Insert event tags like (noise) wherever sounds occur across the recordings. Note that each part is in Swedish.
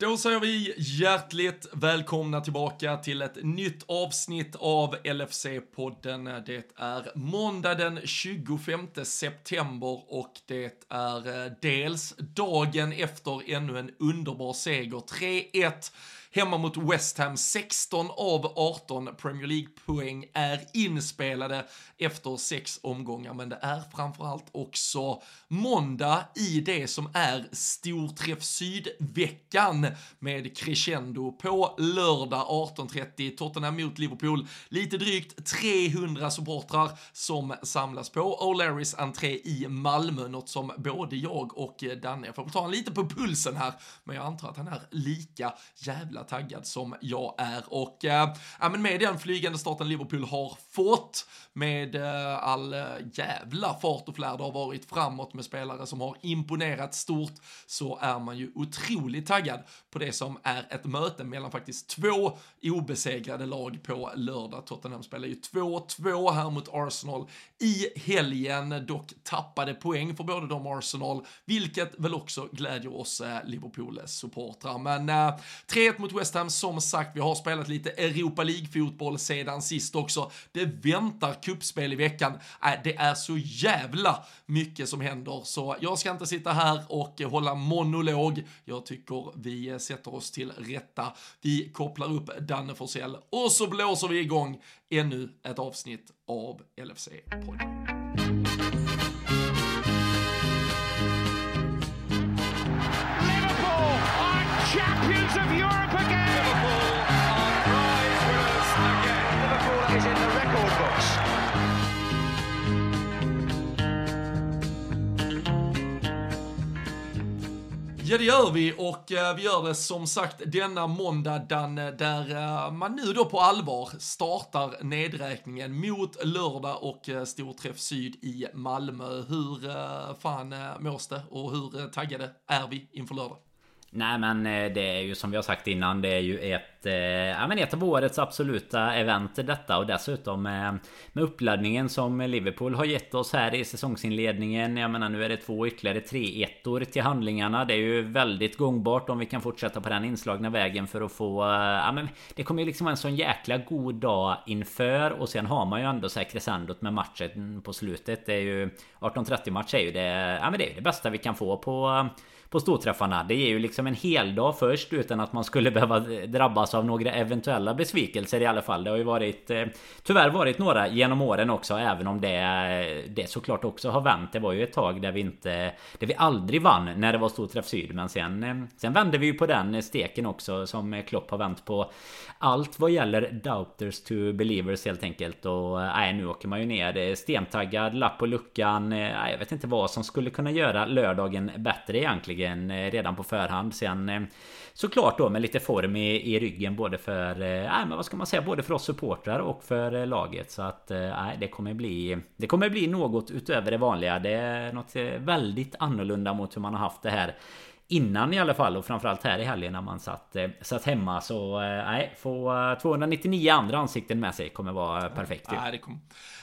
Då säger vi hjärtligt välkomna tillbaka till ett nytt avsnitt av LFC-podden. Det är måndag den 25 september och det är eh, dels dagen efter ännu en underbar seger. 3-1 hemma mot West Ham. 16 av 18 Premier League-poäng är inspelade efter sex omgångar, men det är framförallt också måndag i det som är Storträff Syd-veckan med crescendo på lördag 18.30, Tottenham mot Liverpool. Lite drygt 300 supportrar som samlas på O'Larrys entré i Malmö, något som både jag och Danne, jag får ta en lite på pulsen här, men jag antar att han är lika jävla taggad som jag är. Och äh, men med den flygande starten Liverpool har fått, med äh, all eh, jävla fart och flärd har varit framåt med spelare som har imponerat stort, så är man ju otroligt taggad på det som är ett möte mellan faktiskt två obesegrade lag på lördag. Tottenham spelar ju 2-2 här mot Arsenal i helgen, dock tappade poäng för både de Arsenal, vilket väl också glädjer oss Liverpool-supportrar. Men äh, 3-1 mot West Ham, som sagt, vi har spelat lite Europa League-fotboll sedan sist också. Det väntar kuppspel i veckan. Äh, det är så jävla mycket som händer, så jag ska inte sitta här och hålla monolog. Jag tycker vi sätter oss till rätta. Vi kopplar upp Danne Forsell och så blåser vi igång ännu ett avsnitt av LFC-podden. Ja, det gör vi och eh, vi gör det som sagt denna måndag Danne, eh, där eh, man nu då på allvar startar nedräkningen mot lördag och Storträff Syd i Malmö. Hur fan mås det och hur taggade är vi inför lördag? Nej men eh, det är ju som vi har sagt innan Det är ju ett eh, Ja men ett av årets absoluta event detta. Och dessutom med, med uppladdningen som Liverpool har gett oss här i säsongsinledningen. Jag menar nu är det två ytterligare tre ettor till handlingarna. Det är ju väldigt gångbart om vi kan fortsätta på den inslagna vägen för att få eh, Ja men det kommer ju liksom vara en sån jäkla god dag inför. Och sen har man ju ändå så här crescendot med matchen på slutet. Det är ju 18.30 match är ju det Ja men det är ju det bästa vi kan få på på storträffarna. Det ger ju liksom en hel dag först utan att man skulle behöva drabbas av några eventuella besvikelser i alla fall. Det har ju varit eh, tyvärr varit några genom åren också även om det, det såklart också har vänt. Det var ju ett tag där vi inte där vi aldrig vann när det var storträff syd. Men sen, eh, sen vände vi ju på den steken också som Klopp har vänt på allt vad gäller doubters to believers helt enkelt. Och eh, nej, nu åker man ju ner stentaggad, lapp på luckan. Nej, jag vet inte vad som skulle kunna göra lördagen bättre egentligen Eh, redan på förhand. Sen eh, såklart då med lite form i, i ryggen både för, eh, nej men vad ska man säga, både för oss supportrar och för laget. Så att nej, det kommer bli, det kommer bli något utöver det vanliga. Det är något väldigt annorlunda mot hur man har haft det här Innan i alla fall och framförallt här i helgen när man satt, satt hemma så nej, få 299 andra ansikten med sig kommer vara perfekt. Ja, det kommer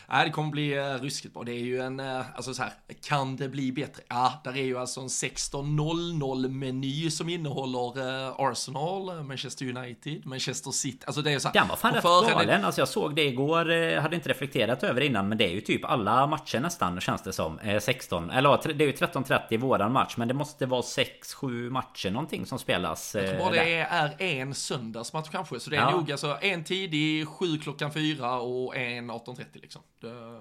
Nej, det kommer bli uh, ruskigt bra. Det är ju en, uh, alltså så här, kan det bli bättre? Ja, där är ju alltså en 16.00-meny som innehåller uh, Arsenal, Manchester United, Manchester City. Alltså det är så här. Den var fan rätt galen. Alltså jag såg det igår, hade inte reflekterat över innan, men det är ju typ alla matcher nästan känns det som. 16, eller det är ju 13.30 i våran match, men det måste vara 6-7 matcher någonting som spelas. Jag tror bara det är en söndagsmatch kanske, så det är ja. nog alltså en tidig, 7 klockan 4 och en 18.30 liksom. Det,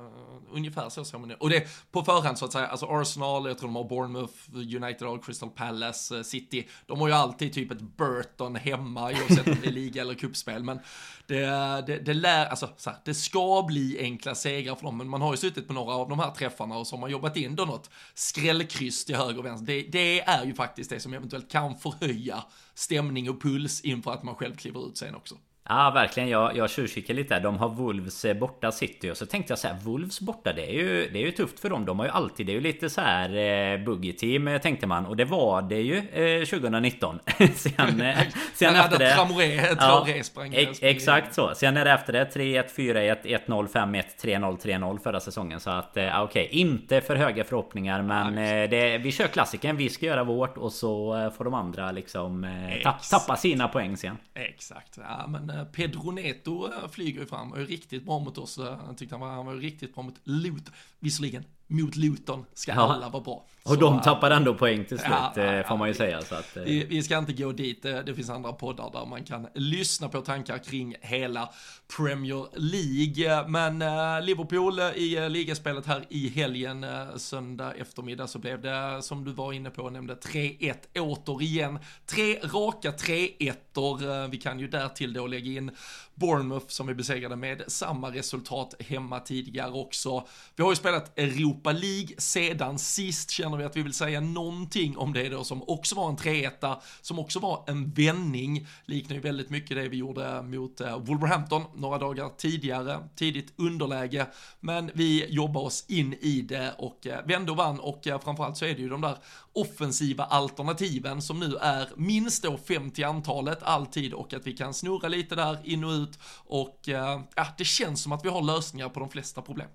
ungefär så ser man det. Och det på förhand så att säga, alltså Arsenal, jag tror de har Bournemouth, United har Crystal Palace, eh, City. De har ju alltid typ ett Burton hemma oavsett om det är liga eller kuppspel. Men det, det, det lär, alltså så här, det ska bli enkla segrar för dem. Men man har ju suttit på några av de här träffarna och så har man jobbat in då något skrällkryss till höger och vänster. Det, det är ju faktiskt det som eventuellt kan förhöja stämning och puls inför att man själv kliver ut sen också. Ja verkligen, jag, jag tjuvkikar lite där. De har Wolves eh, borta City och så tänkte jag så här, Wolves borta det är ju, det är ju tufft för dem. De har ju alltid, det är ju lite så här eh, buggy team eh, tänkte man. Och det var det ju eh, 2019. (laughs) sen eh, sen efter det... Traoré, Traoré sprang, ex, Exakt så. Sen är det efter det 3-1, 4-1, 1-0, 5-1, 3-0, 3-0 förra säsongen. Så att eh, okej, okay. inte för höga förhoppningar. Men eh, det, vi kör klassiken, vi ska göra vårt och så eh, får de andra liksom tapp, tappa sina poäng sen. Exakt, ja men Eh, Pedro Neto eh, flyger ju fram, och är riktigt bra mot oss. Eh, han tyckte han var, han var riktigt bra mot Luton. Visserligen, mot Luton ska ja. alla vara bra. Och så, de tappar ändå poäng till slut, ja, ja, får man ju säga. Så att, vi, vi, ska inte gå dit, det finns andra poddar där man kan lyssna på tankar kring hela Premier League. Men Liverpool i ligaspelet här i helgen, söndag eftermiddag, så blev det, som du var inne på, nämnde 3-1 återigen. Tre raka 3-1 Vi kan ju därtill då lägga in Bournemouth som vi besegrade med samma resultat hemma tidigare också. Vi har ju spelat Europa League sedan sist, känner vi att vi vill säga någonting om det då som också var en 3-1, som också var en vändning, liknar ju väldigt mycket det vi gjorde mot eh, Wolverhampton några dagar tidigare, tidigt underläge, men vi jobbar oss in i det och eh, vände och vann och eh, framförallt så är det ju de där offensiva alternativen som nu är minst då 50 antalet alltid och att vi kan snurra lite där in och ut och eh, ja, det känns som att vi har lösningar på de flesta problem.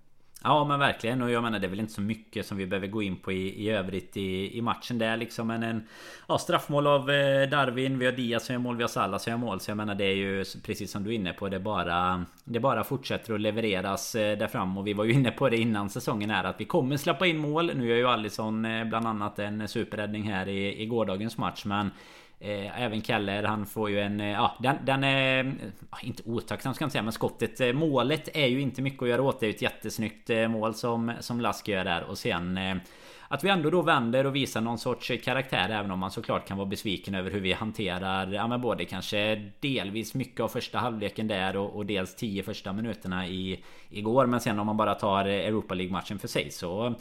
Ja men verkligen. Och jag menar det är väl inte så mycket som vi behöver gå in på i, i övrigt i, i matchen. Där liksom Men en ja, straffmål av eh, Darwin. Vi har Diaz som gör mål, vi har Salah som gör mål. Så jag menar det är ju precis som du är inne på Det bara Det bara fortsätter att levereras eh, där fram. Och vi var ju inne på det innan säsongen här Att vi kommer släppa in mål. Nu gör ju Alisson eh, bland annat en superräddning här i, i gårdagens match. Men Eh, även Keller, han får ju en... Eh, ja, den, den är... Eh, inte otacksam ska jag inte säga, men skottet... Eh, målet är ju inte mycket att göra åt. Det är ju ett jättesnyggt eh, mål som, som Lask gör där. Och sen... Eh, att vi ändå då vänder och visar någon sorts karaktär även om man såklart kan vara besviken över hur vi hanterar Ja men både kanske delvis mycket av första halvleken där och, och dels tio första minuterna i Igår men sen om man bara tar eh, Europa League matchen för sig så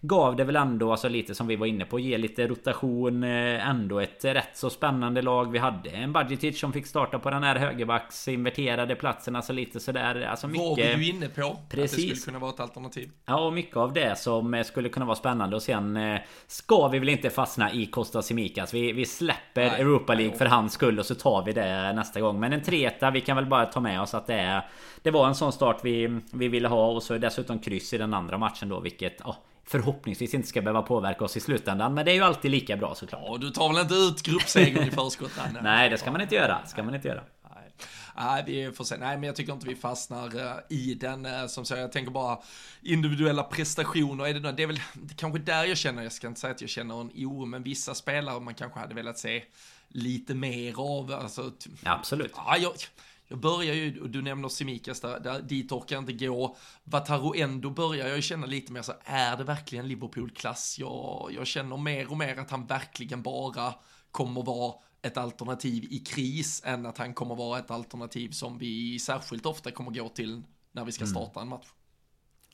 gav det väl ändå, alltså lite som vi var inne på, ge lite rotation. Eh, ändå ett rätt så spännande lag. Vi hade en Budgetic som fick starta på den här högerbacks inverterade platsen. Alltså lite sådär. Alltså mycket... Var vi ju inne på. Precis. Att det skulle kunna vara ett alternativ. Ja, och mycket av det som eh, skulle kunna vara spännande. Och sen eh, ska vi väl inte fastna i Costa Simicas. Vi, vi släpper nej, Europa League nej, för hans skull och så tar vi det nästa gång. Men en treta, vi kan väl bara ta med oss att det är... Det var en sån start vi, vi ville ha och så dessutom kryss i den andra matchen då, vilket... Oh, förhoppningsvis inte ska behöva påverka oss i slutändan. Men det är ju alltid lika bra såklart. Ja, du tar väl inte ut gruppsegern i förskott? (laughs) Nej, det ska man inte göra. ska man inte göra. Nej, vi får se. Nej, men jag tycker inte vi fastnar uh, i den. Uh, som så jag tänker bara individuella prestationer. Är det, det är väl det är kanske där jag känner, jag ska inte säga att jag känner en oro, men vissa spelare man kanske hade velat se lite mer av. Alltså, absolut. Ja, jag, jag börjar ju, och du nämner Simikas där, där, dit orkar jag inte gå. Vataro ändå börjar jag känna lite mer så, är det verkligen Liverpool-klass? Jag, jag känner mer och mer att han verkligen bara kommer vara ett alternativ i kris än att han kommer vara ett alternativ som vi särskilt ofta kommer gå till när vi ska mm. starta en match.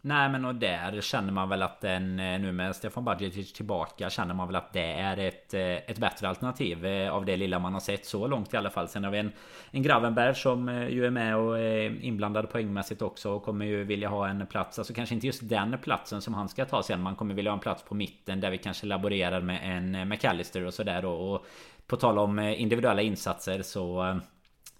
Nej men och där känner man väl att den eh, nu med Stefan Badjetic tillbaka känner man väl att det är ett, eh, ett bättre alternativ eh, av det lilla man har sett så långt i alla fall. Sen har vi en, en Gravenberg som ju är med och är inblandad poängmässigt också och kommer ju vilja ha en plats. Alltså kanske inte just den platsen som han ska ta sen. Man kommer vilja ha en plats på mitten där vi kanske laborerar med en McAllister och sådär då. Och på tal om individuella insatser så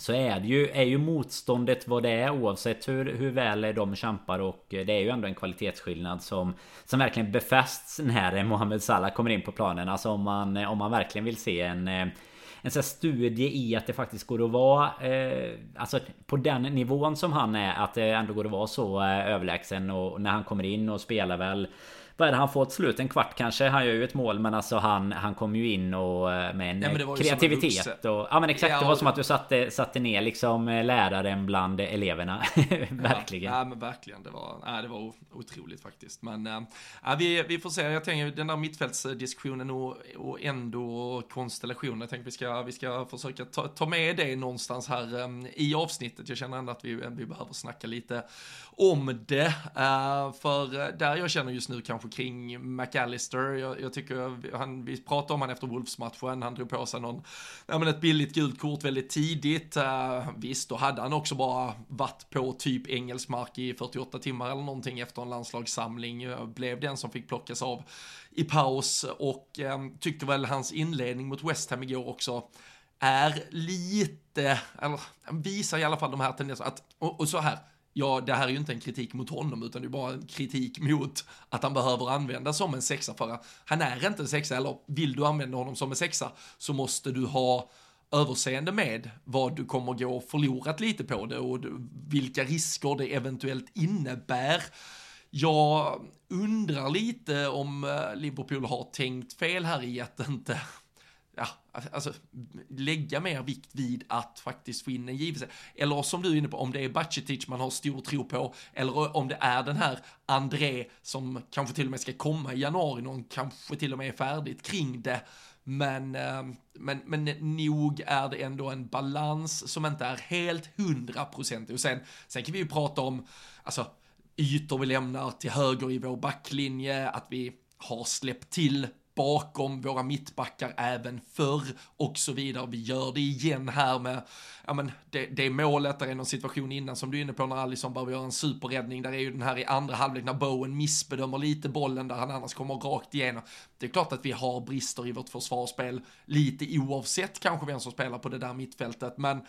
så är det ju, är ju motståndet vad det är oavsett hur, hur väl de kämpar och eh, det är ju ändå en kvalitetsskillnad som Som verkligen befästs när (laughs) Mohamed Salah kommer in på planen. Alltså om man, om man verkligen vill se en eh, en sån studie i att det faktiskt går att vara eh, Alltså på den nivån som han är Att det ändå går att vara så eh, överlägsen och när han kommer in och spelar väl vad är det han får till slut? En kvart kanske? Han gör ju ett mål men alltså han, han kom ju in och eh, med en ja, kreativitet och, Ja men exakt, ja, det var som att du satte, satte ner liksom eh, läraren bland eleverna. (laughs) Verkligen. ja, ja, men verkligen, det var, ja, det var otroligt faktiskt. Men äh, vi, vi får se, jag tänker den där mittfältsdiskussionen och, och ändå konstellationen Jag tänker vi ska, vi ska försöka ta, ta med det någonstans här i avsnittet. Jag känner ändå att vi, vi behöver snacka lite om det. För där jag känner just nu kanske kanske kring McAllister. Jag, jag tycker, han, vi pratade om han efter Wolves-matchen, han drog på sig någon, ja men ett billigt gult kort väldigt tidigt. Uh, visst, då hade han också bara varit på typ engelsk mark i 48 timmar eller någonting efter en landslagssamling. Uh, blev den som fick plockas av i paus och um, tyckte väl hans inledning mot West Ham igår också är lite, eller visar i alla fall de här tendenserna, att, och, och så här, ja, det här är ju inte en kritik mot honom, utan det är bara en kritik mot att han behöver användas som en sexa, för han är inte en sexa, eller vill du använda honom som en sexa, så måste du ha överseende med vad du kommer gå förlorat lite på det och vilka risker det eventuellt innebär. Jag undrar lite om eh, Liverpool har tänkt fel här i att inte ja, alltså, alltså lägga mer vikt vid att faktiskt få in en givelse. Eller som du är inne på, om det är Bacetic man har stor tro på, eller om det är den här André som kanske till och med ska komma i januari, någon kanske till och med är färdigt kring det. Men, ehm, men, men nog är det ändå en balans som inte är helt hundraprocentig. Och sen, sen kan vi ju prata om, alltså, ytor vi lämnar till höger i vår backlinje, att vi har släppt till bakom våra mittbackar även förr och så vidare. Vi gör det igen här med, ja men det, det är målet, där är någon situation innan som du är inne på när Alisson behöver göra en superräddning, där är ju den här i andra halvlek när Bowen missbedömer lite bollen där han annars kommer rakt igenom. Det är klart att vi har brister i vårt försvarsspel, lite oavsett kanske vem som spelar på det där mittfältet, men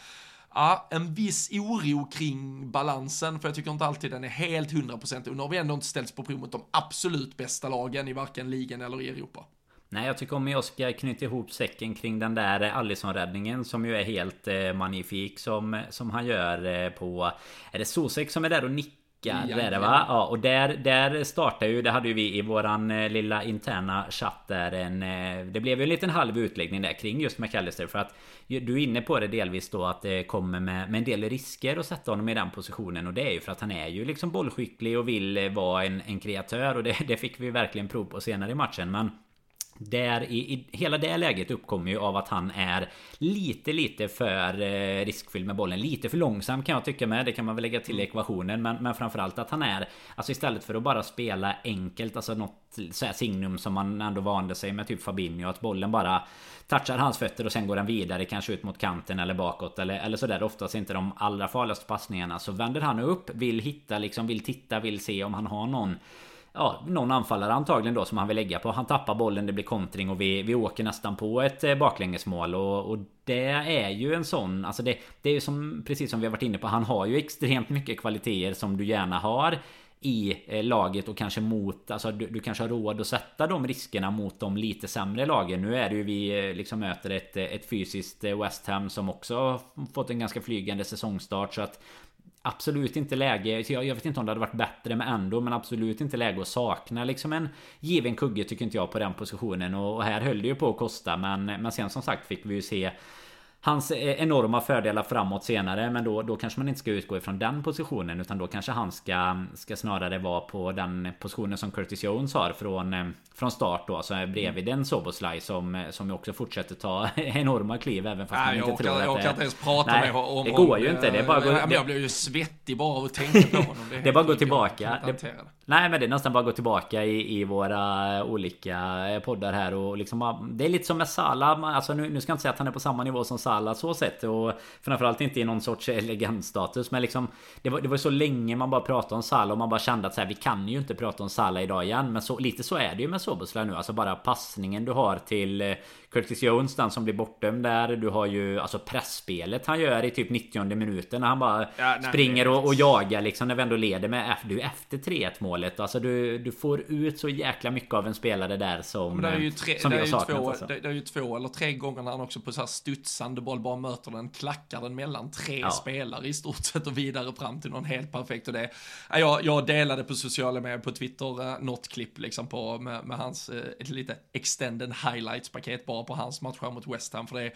ja, en viss oro kring balansen, för jag tycker inte alltid den är helt hundraprocentig. Och nu har vi ändå inte ställts på prov mot de absolut bästa lagen i varken ligan eller i Europa. Nej, jag tycker om jag ska knyta ihop säcken kring den där Allison-räddningen som ju är helt eh, magnifik som, som han gör eh, på... Är det Sosek som är där och nickar? Ja, det är det va? Ja, och där, där startade ju, det hade ju vi i våran eh, lilla interna chatt där en... Eh, det blev ju en liten halv utläggning där kring just McAllister för att du är inne på det delvis då att det kommer med, med en del risker att sätta honom i den positionen och det är ju för att han är ju liksom bollskicklig och vill eh, vara en, en kreatör och det, (laughs) det fick vi verkligen prov på senare i matchen men där i, i, hela det läget uppkommer ju av att han är lite lite för eh, riskfylld med bollen. Lite för långsam kan jag tycka med. Det kan man väl lägga till i ekvationen. Men, men framförallt att han är Alltså istället för att bara spela enkelt Alltså något så här signum som man ändå vande sig med typ Fabinho. Att bollen bara touchar hans fötter och sen går den vidare kanske ut mot kanten eller bakåt eller, eller sådär. Oftast inte de allra farligaste passningarna. Så vänder han upp, vill hitta liksom, vill titta, vill se om han har någon ja, någon anfallare antagligen då som han vill lägga på. Han tappar bollen, det blir kontring och vi, vi åker nästan på ett eh, baklängesmål. Och, och det är ju en sån, alltså det, det är ju som, precis som vi har varit inne på, han har ju extremt mycket kvaliteter som du gärna har i eh, laget och kanske mot, alltså du, du, kanske har råd att sätta de riskerna mot de lite sämre lagen. Nu är det ju vi eh, liksom möter ett, ett fysiskt West Ham som också har fått en ganska flygande säsongstart så att Absolut inte läge, jag, jag vet inte om det hade varit bättre med ändå Men absolut inte läge att sakna liksom en given kugge tycker inte jag på den positionen. Och, och här höll det ju på att kosta men, men sen som sagt fick vi ju se hans eh, enorma fördelar framåt senare Men då, då kanske man inte ska utgå ifrån den positionen Utan då kanske han ska, ska snarare vara på den positionen som Curtis Jones har från, eh, från start då Så bredvid en Soboslaj som, eh, som också fortsätter ta (laughs) enorma kliv Även fast Nej, man inte tror orkar, att jag det orkar inte ens prata Nej, med om det går ju inte. Det är bara gå- men Jag blir ju svettig bara av att tänka på honom. Det är (laughs) bara att gå tillbaka. kan Det- det. Nej men det är nästan bara att gå tillbaka i, i våra olika poddar här och liksom Det är lite som med Salah Alltså nu, nu ska jag inte säga att han är på samma nivå som Salah så sett och Framförallt inte i någon sorts elegansstatus men liksom Det var, det var så länge man bara pratade om Salah och man bara kände att så här, vi kan ju inte prata om Salah idag igen Men så, lite så är det ju med Soboslaj nu Alltså bara passningen du har till eh, Curtis Jones den som blir bortdömd där Du har ju alltså pressspelet han gör i typ 90 minuten när han bara Ja, springer och, och jagar liksom när vi ändå leder med du efter 3-1 målet. Alltså du, du får ut så jäkla mycket av en spelare där som, Men det är ju, tre, som det vi har saknat. två, alltså. det, det är ju två eller tre gånger när han också på så här studsande boll bara möter den, klackar den mellan tre Ja. spelare i stort sett och vidare fram till någon helt perfekt. Och det, ja, jag, jag delade på sociala medier, på Twitter, uh, något klipp liksom på, med, med hans, eh, lite extended highlights-paket bara på hans matcher mot West Ham. För det är,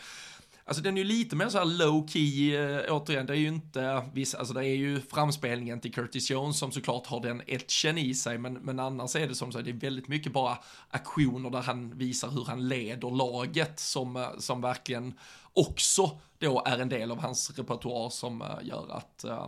Alltså den är ju lite mer så här low key, äh, eh, återigen, det är ju inte, viss, alltså det är ju framspelningen till Curtis Jones som såklart har den etchen i sig, men, men annars är det som så, det är väldigt mycket bara aktioner där han visar hur han leder laget som, eh, som verkligen också då är en del av hans repertoar som eh, gör att, äh,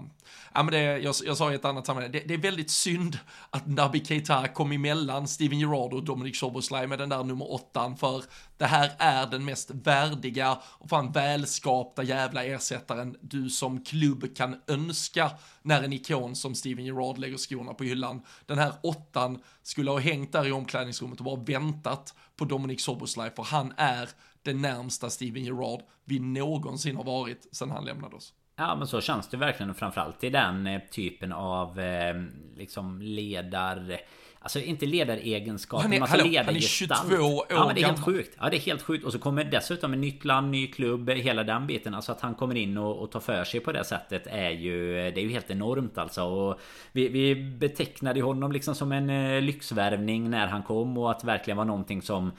ja men det, jag, jag sa i ett annat sammanhang, det, det, är väldigt synd att Naby Keita kom emellan Steven Gerrard och Dominic Soboslaj med den där nummer åttan, för det här är den mest värdiga och fan välskapta jävla ersättaren du som klubb kan önska när en ikon som Steven Gerrard lägger skorna på hyllan. Den här åttan skulle ha hängt där i omklädningsrummet och bara väntat på Dominic Soboslaj, för han är det närmsta Steven Gerrard vi någonsin har varit sedan han lämnade oss. Ja men så känns det verkligen framförallt i den eh, typen av eh, liksom ledar Alltså inte ledaregenskaper, han är, alltså hallå, han är 22 år Ja men det är helt gammal. sjukt. Ja det är helt sjukt. Och så kommer dessutom en nytt land, ny klubb, hela den biten. Alltså att han kommer in och, och tar för sig på det sättet är ju... Det är ju helt enormt alltså. Och vi, vi betecknade honom liksom som en eh, lyxvärvning när han kom och att verkligen var någonting som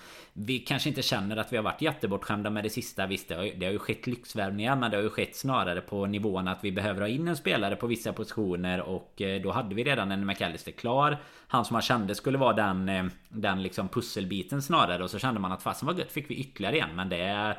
vi kanske inte känner att vi har varit jättebortskämda med det sista. Visst, det har, ju- det har ju skett lyxvärvningar men det har ju skett snarare på nivån att vi behöver ha in en spelare på vissa positioner och eh, då hade vi redan en McAllister klar. Han som man kände skulle vara den, eh, den liksom pusselbiten snarare och så kände man att fasen vad gött fick vi ytterligare en men det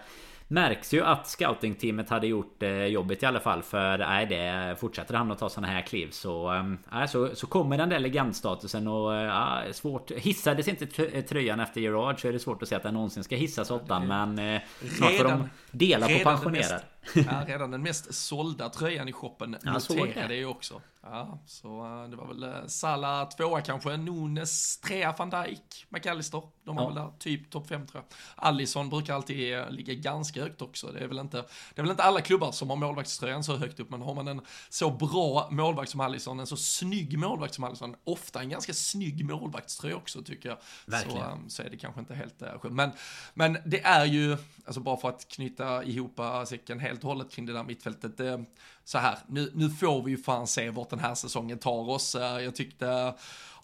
Märks ju att scoutingteamet hade gjort eh, jobbet i alla fall för nej det fortsätter han att ta såna här kliv så eh, nej, så, så kommer den där legendstatusen och eh, ja, svårt. Hissades inte tr- tröjan efter Gerard så är det svårt att säga att den någonsin ska hissas åttan men eh, snart får de Redan- dela på redan den pensionerad. mest- Ja, (laughs) redan den mest sålda tröjan i shoppen Jag såg noterade ju också. Ja, så eh, det var väl uh, Salah tvåa kanske, Nunes trea, van Dijk, McAllister. De var Ja. väl där, typ topp fem tror jag. Allison brukar alltid eh, ligga ganska högt också. Det är väl inte, det är väl inte alla klubbar som har målvaktströjan så högt upp, men har man en så bra målvakt som Allison, en så snygg målvakt som Allison, ofta en ganska snygg målvaktströja också tycker jag. Verkligen. Så, så är det kanske inte helt skönt. Men, men det är ju, alltså bara för att knyta ihop säcken helt och hållet kring det där mittfältet. Så här, nu, nu får vi ju fan se vart den här säsongen tar oss. Eh, jag tyckte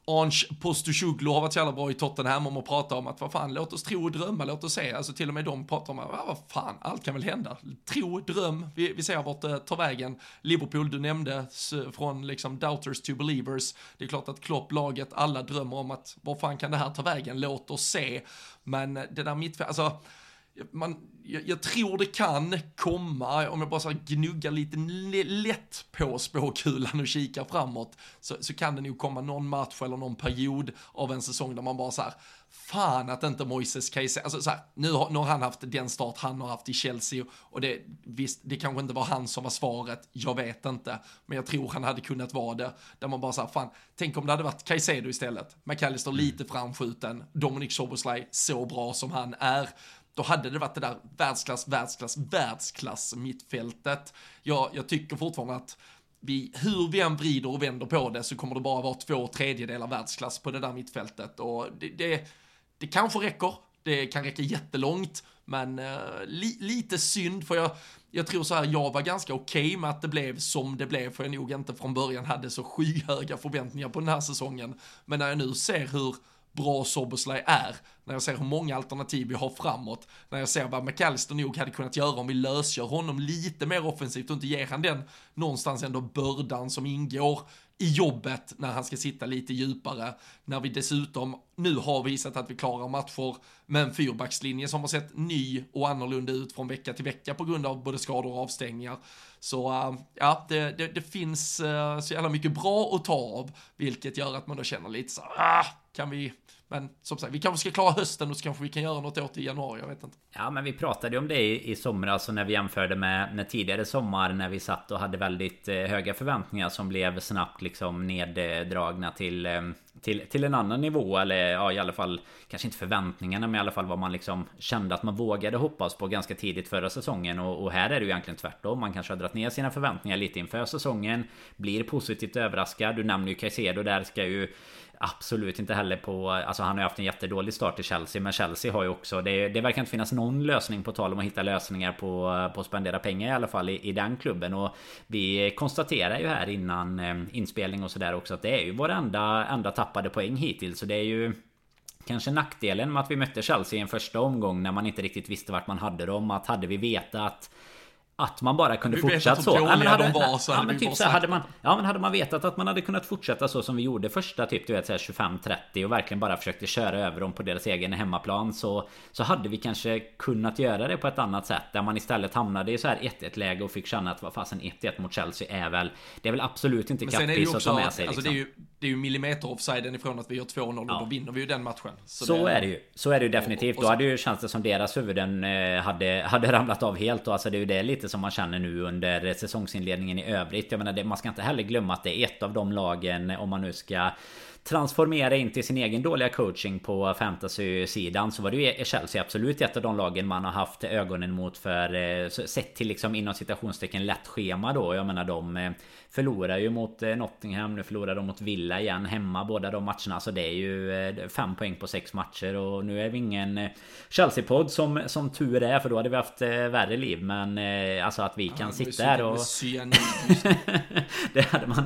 Ange Postecoglou har varit så jävla bra i Tottenham om att prata om att vad fan, låt oss tro och drömma, låt oss se. Alltså till och med de pratar om att ja, vad fan, allt kan väl hända. Tro, dröm, vi, vi ser vart det tar vägen. Liverpool, du nämnde, från liksom doubters to believers. Det är klart att Klopp, laget, alla drömmer om att vad fan kan det här ta vägen, låt oss se. Men det där mittfältet, alltså man, jag, jag tror det kan komma, om jag bara så gnuggar lite lätt på spåkulan och kikar framåt, så, så kan det nog komma någon match eller någon period av en säsong där man bara så här, fan att inte Moises Caicedo, alltså så här, nu har, nu har han haft den start han har haft i Chelsea och det, visst, det kanske inte var han som var svaret, jag vet inte, men jag tror han hade kunnat vara det, där man bara så här, fan, tänk om det hade varit Caicedo istället, McAllister lite framskjuten, Dominic Soboslaj så bra som han är, då hade det varit det där världsklass, världsklass, världsklass mittfältet. Jag, jag tycker fortfarande att vi, hur vi än vrider och vänder på det så kommer det bara vara två tredjedelar världsklass på det där mittfältet och det, det, det kanske räcker. Det kan räcka jättelångt, men eh, li, lite synd för jag, jag tror så här, jag var ganska okej med att det blev som det blev, för jag nog inte från början hade så skyhöga förväntningar på den här säsongen. Men när jag nu ser hur bra Soboslaj är, när jag ser hur många alternativ vi har framåt, när jag ser vad McAllister nog hade kunnat göra om vi lösgör honom lite mer offensivt och inte ger han den någonstans ändå bördan som ingår i jobbet när han ska sitta lite djupare. När vi dessutom nu har visat att vi klarar matcher med en fyrbackslinje som har sett ny och annorlunda ut från vecka till vecka på grund av både skador och avstängningar. Så äh, ja, det, det, det finns äh, så jävla mycket bra att ta av, vilket gör att man då känner lite så ah, kan vi, men som sagt, vi kanske ska klara hösten och så kanske vi kan göra något åt det i januari, jag vet inte. Ja men vi pratade ju om det i, i somras och när vi jämförde med, med tidigare sommar när vi satt och hade väldigt eh, höga förväntningar som blev snabbt liksom neddragna till, eh, till, till en annan nivå eller ja i alla fall Kanske inte förväntningarna men i alla fall vad man liksom kände att man vågade hoppas på ganska tidigt förra säsongen. Och, och här är det ju egentligen tvärtom. Man kanske har dragit ner sina förväntningar lite inför säsongen Blir positivt överraskad. Du nämner ju Caicedo där ska ju Absolut inte heller på Alltså han har ju haft en jättedålig start i Chelsea Men Chelsea har ju också Det, det verkar inte finnas någon lösning på tal om att hitta lösningar på, på att spendera pengar i alla fall i, i den klubben. Och vi konstaterar ju här innan eh, inspelning och sådär också Att det är ju vår enda, enda tappade poäng hittills. Så det är ju Kanske nackdelen med att vi mötte Chelsea i en första omgång när man inte riktigt visste vart man hade dem. Att hade vi vetat att man bara kunde hur så. dåliga men hade, de var, så ja, men typ så här, hade man, ja, men hade man vetat att man hade kunnat fortsätta så som vi gjorde första typ du vet så här 25-30 och verkligen bara försökte köra över dem på deras egen hemmaplan så så hade vi kanske kunnat göra det på ett annat sätt där man istället hamnade i så här 1-1 läge och fick känna att vad fasen 1-1 mot Chelsea är väl det är väl absolut inte det kattpiss att ta med sig alltså liksom. det är ju, det är ju millimeter offsiden ifrån att vi gör 2-0 och Ja. då vinner vi ju den matchen. Så, är det ju. Så är det ju definitivt. och- och Då så- hade ju känts det som deras huvuden eh, hade, hade ramlat av helt. Och alltså det är ju det lite som man känner nu under säsongsinledningen i övrigt. Jag menar, det, man ska inte heller glömma att det är ett av de lagen, om man nu ska transformera in till sin egen dåliga coaching på fantasy-sidan så var det ju e- Chelsea absolut ett av de lagen man har haft ögonen mot för eh, sett till liksom inom citationstecken lätt schema då. Jag menar de eh, förlorar ju mot eh, Nottingham, nu förlorar de mot Villa igen hemma båda de matcherna. Så det är ju eh, fem poäng på sex matcher och nu är vi ingen eh, Chelsea-podd som, som tur är för då hade vi haft värre liv. Men alltså att vi kan Jag är sitta här och... (laughs) det hade man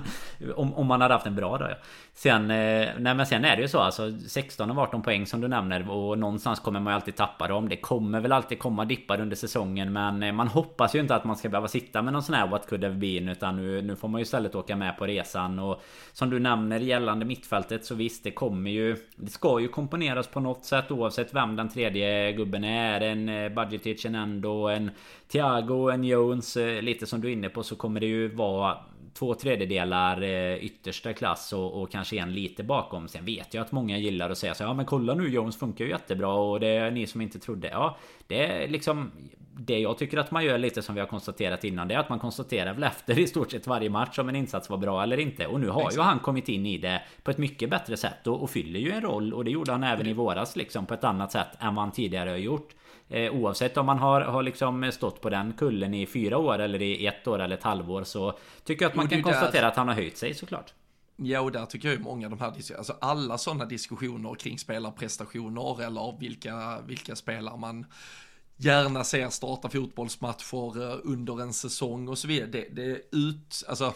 om, om man hade haft en bra dag ja. Sen, nej men sen är det ju så alltså 16 av 18 poäng som du nämner och någonstans kommer man ju alltid tappa dem. Det kommer väl alltid komma dippar under säsongen men man hoppas ju inte att man ska behöva sitta med någon sån här what could have been utan nu, nu får man ju istället åka med på resan och som du nämner gällande mittfältet så visst det kommer ju Det ska ju komponeras på något sätt oavsett vem den tredje gubben är. En eh, Budgetic, en Endo, en Thiago, en Jones. Eh, lite som du är inne på så kommer det ju vara två tredjedelar eh, yttersta klass och, och kanske en lite bakom. Sen vet jag att många gillar att säga så ja men kolla nu Jones funkar ju jättebra och det är ni som inte trodde. Ja, det är liksom det jag tycker att man gör lite som vi har konstaterat innan Det är att man konstaterar väl efter i stort sett varje match om en insats var bra eller inte Och nu har ju han kommit in i det på ett mycket bättre sätt och, och fyller ju en roll Och det gjorde han även i våras liksom på ett annat sätt än vad han tidigare har gjort Eh, oavsett om man har, har liksom stått på den kullen i fyra år eller i ett år eller ett halvår så tycker jag att man kan är där- konstatera att han har höjt sig såklart. Ja, och där tycker jag ju många av de här alltså alla sådana diskussioner kring spelarprestationer eller vilka, vilka spelare man gärna ser starta fotbollsmatcher eh, under en säsong och så vidare. Det, det är ut, alltså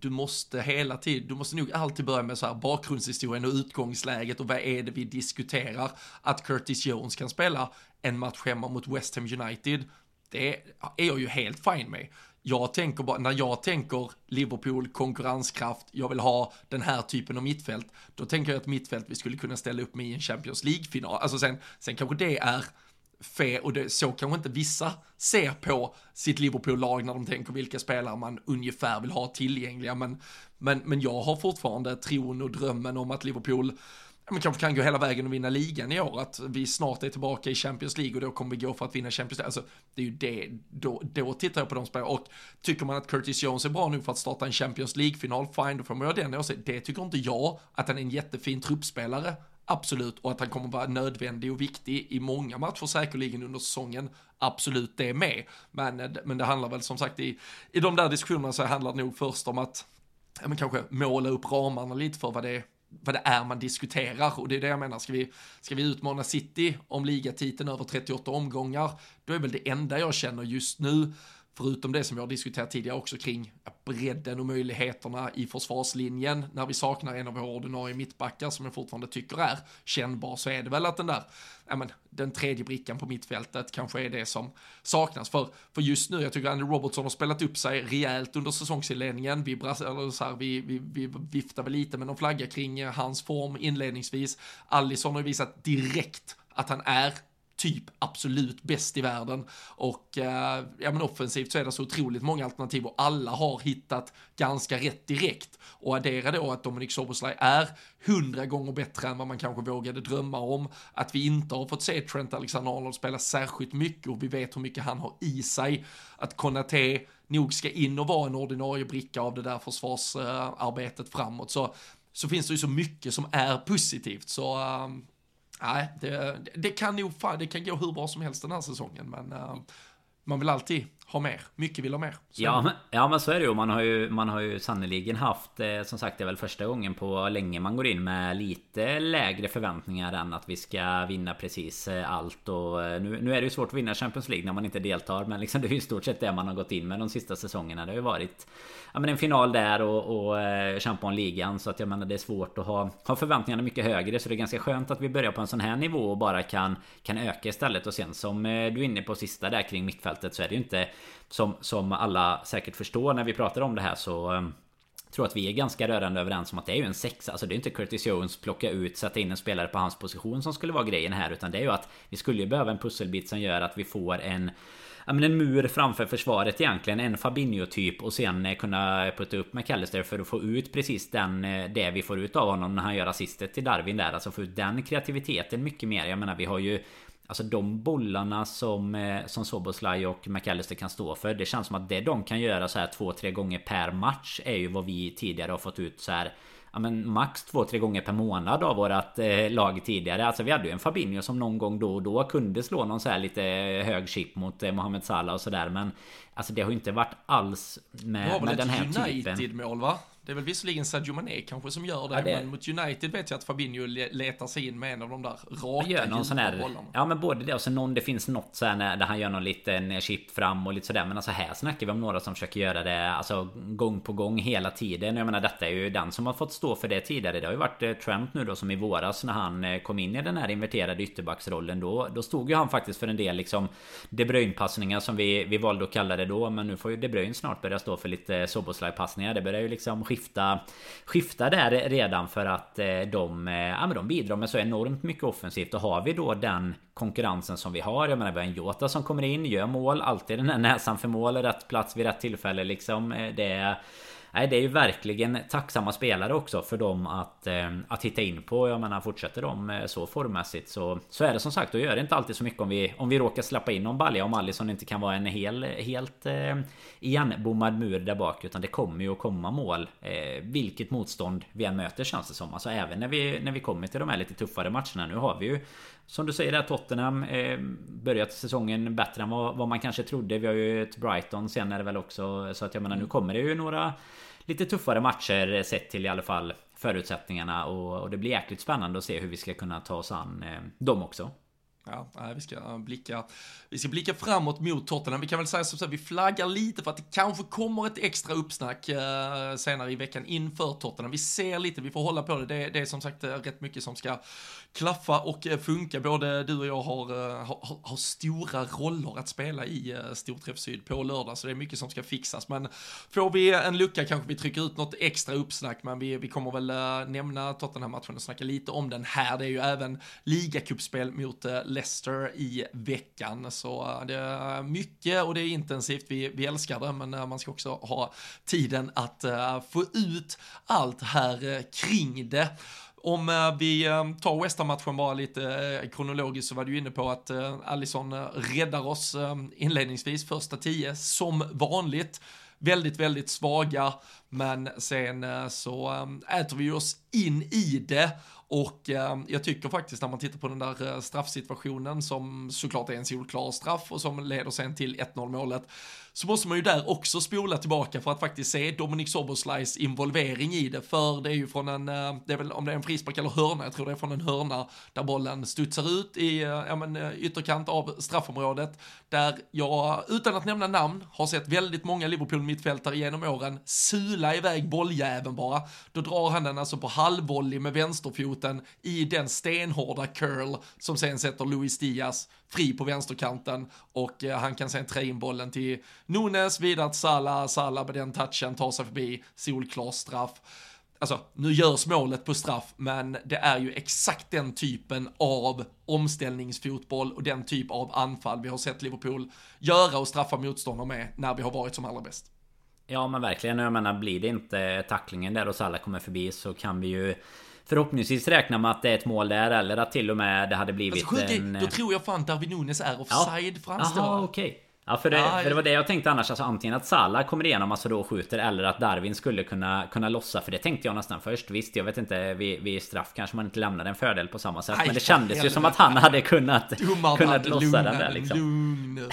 du måste hela tiden, du måste nog alltid börja med så här bakgrundshistorien och utgångsläget och vad är det vi diskuterar. Att Curtis Jones kan spela en match hemma mot West Ham United, det är jag ju helt fine med. Jag tänker bara, när jag tänker Liverpool, konkurrenskraft, jag vill ha den här typen av mittfält, då tänker jag att mittfält vi skulle kunna ställa upp med i en Champions League-final. Alltså sen, sen kanske det är fe, och det, så kanske inte vissa ser på sitt Liverpool-lag när de tänker vilka spelare man ungefär vill ha tillgängliga, men, men, men jag har fortfarande tron och drömmen om att Liverpool men kanske kan gå hela vägen och vinna ligan i år, att vi snart är tillbaka i Champions League och då kommer vi gå för att vinna Champions League. Alltså, det är ju det, då, då tittar jag på de spelarna och tycker man att Curtis Jones är bra nu för att starta en Champions League-final, fine, då får man göra den åsikten. Det tycker inte jag, att han är en jättefin truppspelare, absolut, och att han kommer vara nödvändig och viktig i många matcher säkerligen under säsongen, absolut det med. Men, eh, men det handlar väl som sagt i, i de där diskussionerna så handlar det nog först om att ja, men kanske måla upp ramarna lite för vad det är vad det är man diskuterar och det är det jag menar, ska vi, ska vi utmana City om ligatiteln över 38 omgångar, då är väl det enda jag känner just nu, förutom det som vi har diskuterat tidigare också kring bredden och möjligheterna i försvarslinjen, när vi saknar en av våra ordinarie mittbackar som jag fortfarande tycker är kännbar, så är det väl att den där, ja men, den tredje brickan på mittfältet kanske är det som saknas. För, för just nu, jag tycker Andy Robertson har spelat upp sig rejält under säsongsinledningen. Vi, eller så här, vi, vi, vi viftar väl lite med någon flagga kring hans form inledningsvis. Allison har ju visat direkt att han är typ absolut bäst i världen. Och eh, ja men offensivt så är det så otroligt många alternativ och alla har hittat ganska rätt direkt. Och addera då att Dominic Soboslaj är hundra gånger bättre än vad man kanske vågade drömma om. Att vi inte har fått se Trent Alexander-Arnold spela särskilt mycket och vi vet hur mycket han har i sig. Att Konate nog ska in och vara en ordinarie bricka av det där försvarsarbetet framåt. Så så finns det ju så mycket som är positivt. Så ehm, Nej, det, det kan nog fan, det kan gå hur bra som helst den här säsongen, men uh, man vill alltid ha mer. Mycket vill ha mer. Så Ja men, ja men så är det ju. Man har ju, man har ju sannoliken haft eh, Som sagt det är väl första gången på länge man går in med lite lägre förväntningar än att vi ska vinna precis eh, allt och eh, nu, nu är det ju svårt att vinna Champions League när man inte deltar men liksom (laughs) det är ju i stort sett det man har gått in med de sista säsongerna. Det har ju varit Ja men en final där och, och eh, kämpa om ligan så att jag menar det är svårt att ha, ha förväntningarna mycket högre så det är ganska skönt att vi börjar på en sån här nivå och bara kan Kan öka istället och sen som eh, du är inne på sista där kring mittfältet så är det ju inte som, som alla säkert förstår när vi pratar om det här så eh, tror att vi är ganska rörande överens om att det är ju en sexa. Alltså det är inte Curtis Jones plocka ut, sätta in en spelare på hans position som skulle vara grejen här. Utan det är ju att vi skulle ju behöva en pusselbit som gör att vi får en ja, men en mur framför försvaret egentligen. En Fabinho-typ och sen eh, kunna putta upp McAllister för att få ut precis den eh, det vi får ut av honom när han gör assistet till Darwin där. Alltså få ut den kreativiteten mycket mer. Jag menar vi har ju Alltså de bollarna som, eh, som Soboslaj och McAllister kan stå för Det känns som att det de kan göra så här två, tre gånger per match Är ju vad vi tidigare har fått ut så här ja, men max två, tre gånger per månad av vårat eh, lag tidigare. Alltså vi hade ju en Fabinho som någon gång då och då kunde slå någon så här lite hög chip mot eh, Mohamed Salah och sådär. Men alltså det har ju inte varit alls med, med den här typen. Det var väl ett United-mål va? Det är väl visserligen Sadio Mané kanske som gör det, ja, det... men mot United vet jag att Fabinho letar sig in med en av de där raka gör någon sån här, bollarna. Ja men både det och så någon, det finns något så här där han gör någon liten chip fram och lite sådär. Men alltså här snackar vi om några som försöker göra det alltså gång på gång hela tiden. Jag menar detta är ju den som har fått stå för det tidigare. Det har ju varit eh, Trump nu då som i våras när han eh, kom in i den här inverterade ytterbacksrollen. Då, då stod ju han faktiskt för en del liksom De Bruyne-passningar som vi, vi valde att kalla det då. Men nu får ju De Bruyne snart börja stå för lite Soboslaj-passningar. Det börjar ju liksom skifta skifta där redan för att eh, de, eh, ja, men de bidrar med så enormt mycket offensivt. Och har vi då den konkurrensen som vi har. Jag menar vi har en Jota som kommer in, gör mål. Alltid den här näsan för mål, rätt plats vid rätt tillfälle liksom. Eh, det är Nej det är ju verkligen tacksamma spelare också för dem att, eh, att hitta in på. Jag menar fortsätter de eh, så formmässigt så, så är det som sagt. Då gör det inte alltid så mycket om vi, om vi råkar släppa in någon balja. Om Alisson inte kan vara en hel, helt eh, igenbommad mur där bak. Utan det kommer ju att komma mål. Eh, vilket motstånd vi än möter känns det som. Alltså även när vi, när vi kommer till de här lite tuffare matcherna. Nu har vi ju som du säger där Tottenham eh, Börjat säsongen bättre än vad, vad, man kanske trodde. Vi har ju ett Brighton sen är det väl också. Så att jag menar nu kommer det ju några lite tuffare matcher eh, sett till i alla fall förutsättningarna och, och det blir jäkligt spännande att se hur vi ska kunna ta oss an eh, dem också. Ja, vi ska eh, blicka, vi ska blicka framåt mot Tottenham. Vi kan väl säga som så att vi flaggar lite för att det kanske kommer ett extra uppsnack eh, senare i veckan inför Tottenham. Vi ser lite, vi får hålla på det. Det, det är som sagt eh, rätt mycket som ska klaffa och eh, funka. Både du och jag eh, har, har, har stora roller att spela i eh, Storträff Syd på lördag, så det är mycket som ska fixas. Men får vi en lucka kanske vi trycker ut något extra uppsnack, men vi, vi kommer väl nämna Tottenham-matchen och snacka lite om den här. Det är ju även ligacupspel mot Leicester i veckan, så det är mycket och det är intensivt. Vi, vi älskar det, men man ska också ha tiden att få ut allt här kring det. Om eh, vi eh, tar West matchen bara lite eh, kronologiskt så var du inne på att Allison räddar oss inledningsvis, första tio, som vanligt. Väldigt, väldigt svaga, men sen så äter vi oss in i det och eh, jag tycker faktiskt när man tittar på den där straffsituationen som såklart är en solklar straff och som leder sen till 1-0 målet så måste man ju där också spola tillbaka för att faktiskt se Dominic Soboslajs involvering i det. För det är ju från en, eh, det är väl om det är en frispark eller hörna, jag tror det är från en hörna där bollen studsar ut i eh, ja, men, eh, ytterkant av straffområdet. Där jag, utan att nämna namn, har sett väldigt många Liverpool-mittfältare genom åren sula iväg bolljäveln bara. Då drar han den alltså på halvvolley med vänsterfoten i den stenhårda curl som sen sätter Luis Diaz fri på vänsterkanten och eh, han kan sen trä in bollen till Nunes, vidare till Salah, Salah med den touchen tar sig förbi, solklar straff. Alltså, nu görs målet på straff, men det är ju exakt den typen av omställningsfotboll och den typ av anfall vi har sett Liverpool göra och straffa motståndare med när vi har varit som allra bäst. Ja men verkligen, jag menar blir det inte tacklingen där och Salah kommer förbi så kan vi ju Förhoppningsvis räkna med att det är ett mål där eller att till och med det hade blivit alltså, en... Då tror jag fan Darwin Nunes är offside ja. framstår. Jaha okej. Okay. Ja för det, för det var det jag tänkte annars. Alltså antingen att Salah kommer igenom alltså då skjuter eller att Darwin skulle kunna kunna lossa. För det tänkte jag nästan först. Visst jag vet inte vid, vid straff kanske man inte lämnar en fördel på samma sätt. Nej, Men det kändes ju som att han hade kunnat Kunnat lossa lugna, den där liksom.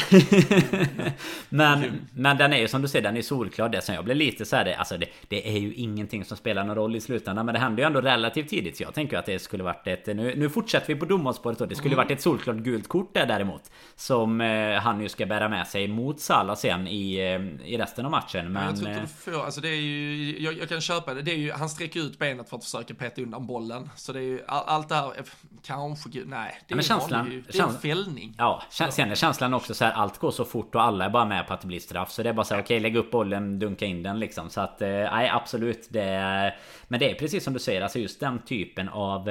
(laughs) men, men den är ju som du säger den är solklar. Det som jag blev lite så här, det, Alltså det, det, är ju ingenting som spelar någon roll i slutändan. Men det hände ju ändå relativt tidigt Så jag tänker att det skulle varit ett Nu, nu fortsätter vi på domarspåret då. Det skulle mm. varit ett solklart gult kort där däremot Som eh, han ju ska bära med med sig mot Salah sen i, eh, i resten av matchen. Men... Jag tror inte eh, du får, alltså det är ju, jag, jag kan köpa det, det är ju, han sträcker ut benet för att försöka peta undan bollen. Så det är ju, all, allt det här, eh, kanske, nej. Det är, men en känslan- vanlig, det är en fällning. Ja, sen är känslan också så här allt går så fort och alla är bara med på att det blir straff. Så det är bara så här, okej lägg upp bollen, dunka in den liksom. Så att, nej absolut. Det är, men det är precis som du säger, alltså just den typen av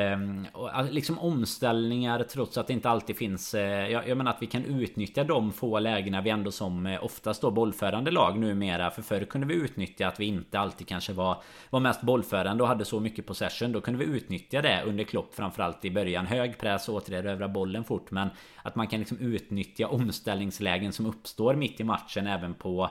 och, liksom omställningar trots att det inte alltid finns... Jag, jag menar att vi kan utnyttja de få lägena vi ändå som eh, oftast då bollförande lag numera. För förr kunde vi utnyttja att vi inte alltid kanske var, var mest bollförande och hade så mycket possession. Då kunde vi utnyttja det under Klopp framförallt i början. Hög press, återerövra bollen fort. Men att man kan liksom utnyttja omställningslägen som uppstår mitt i matchen även på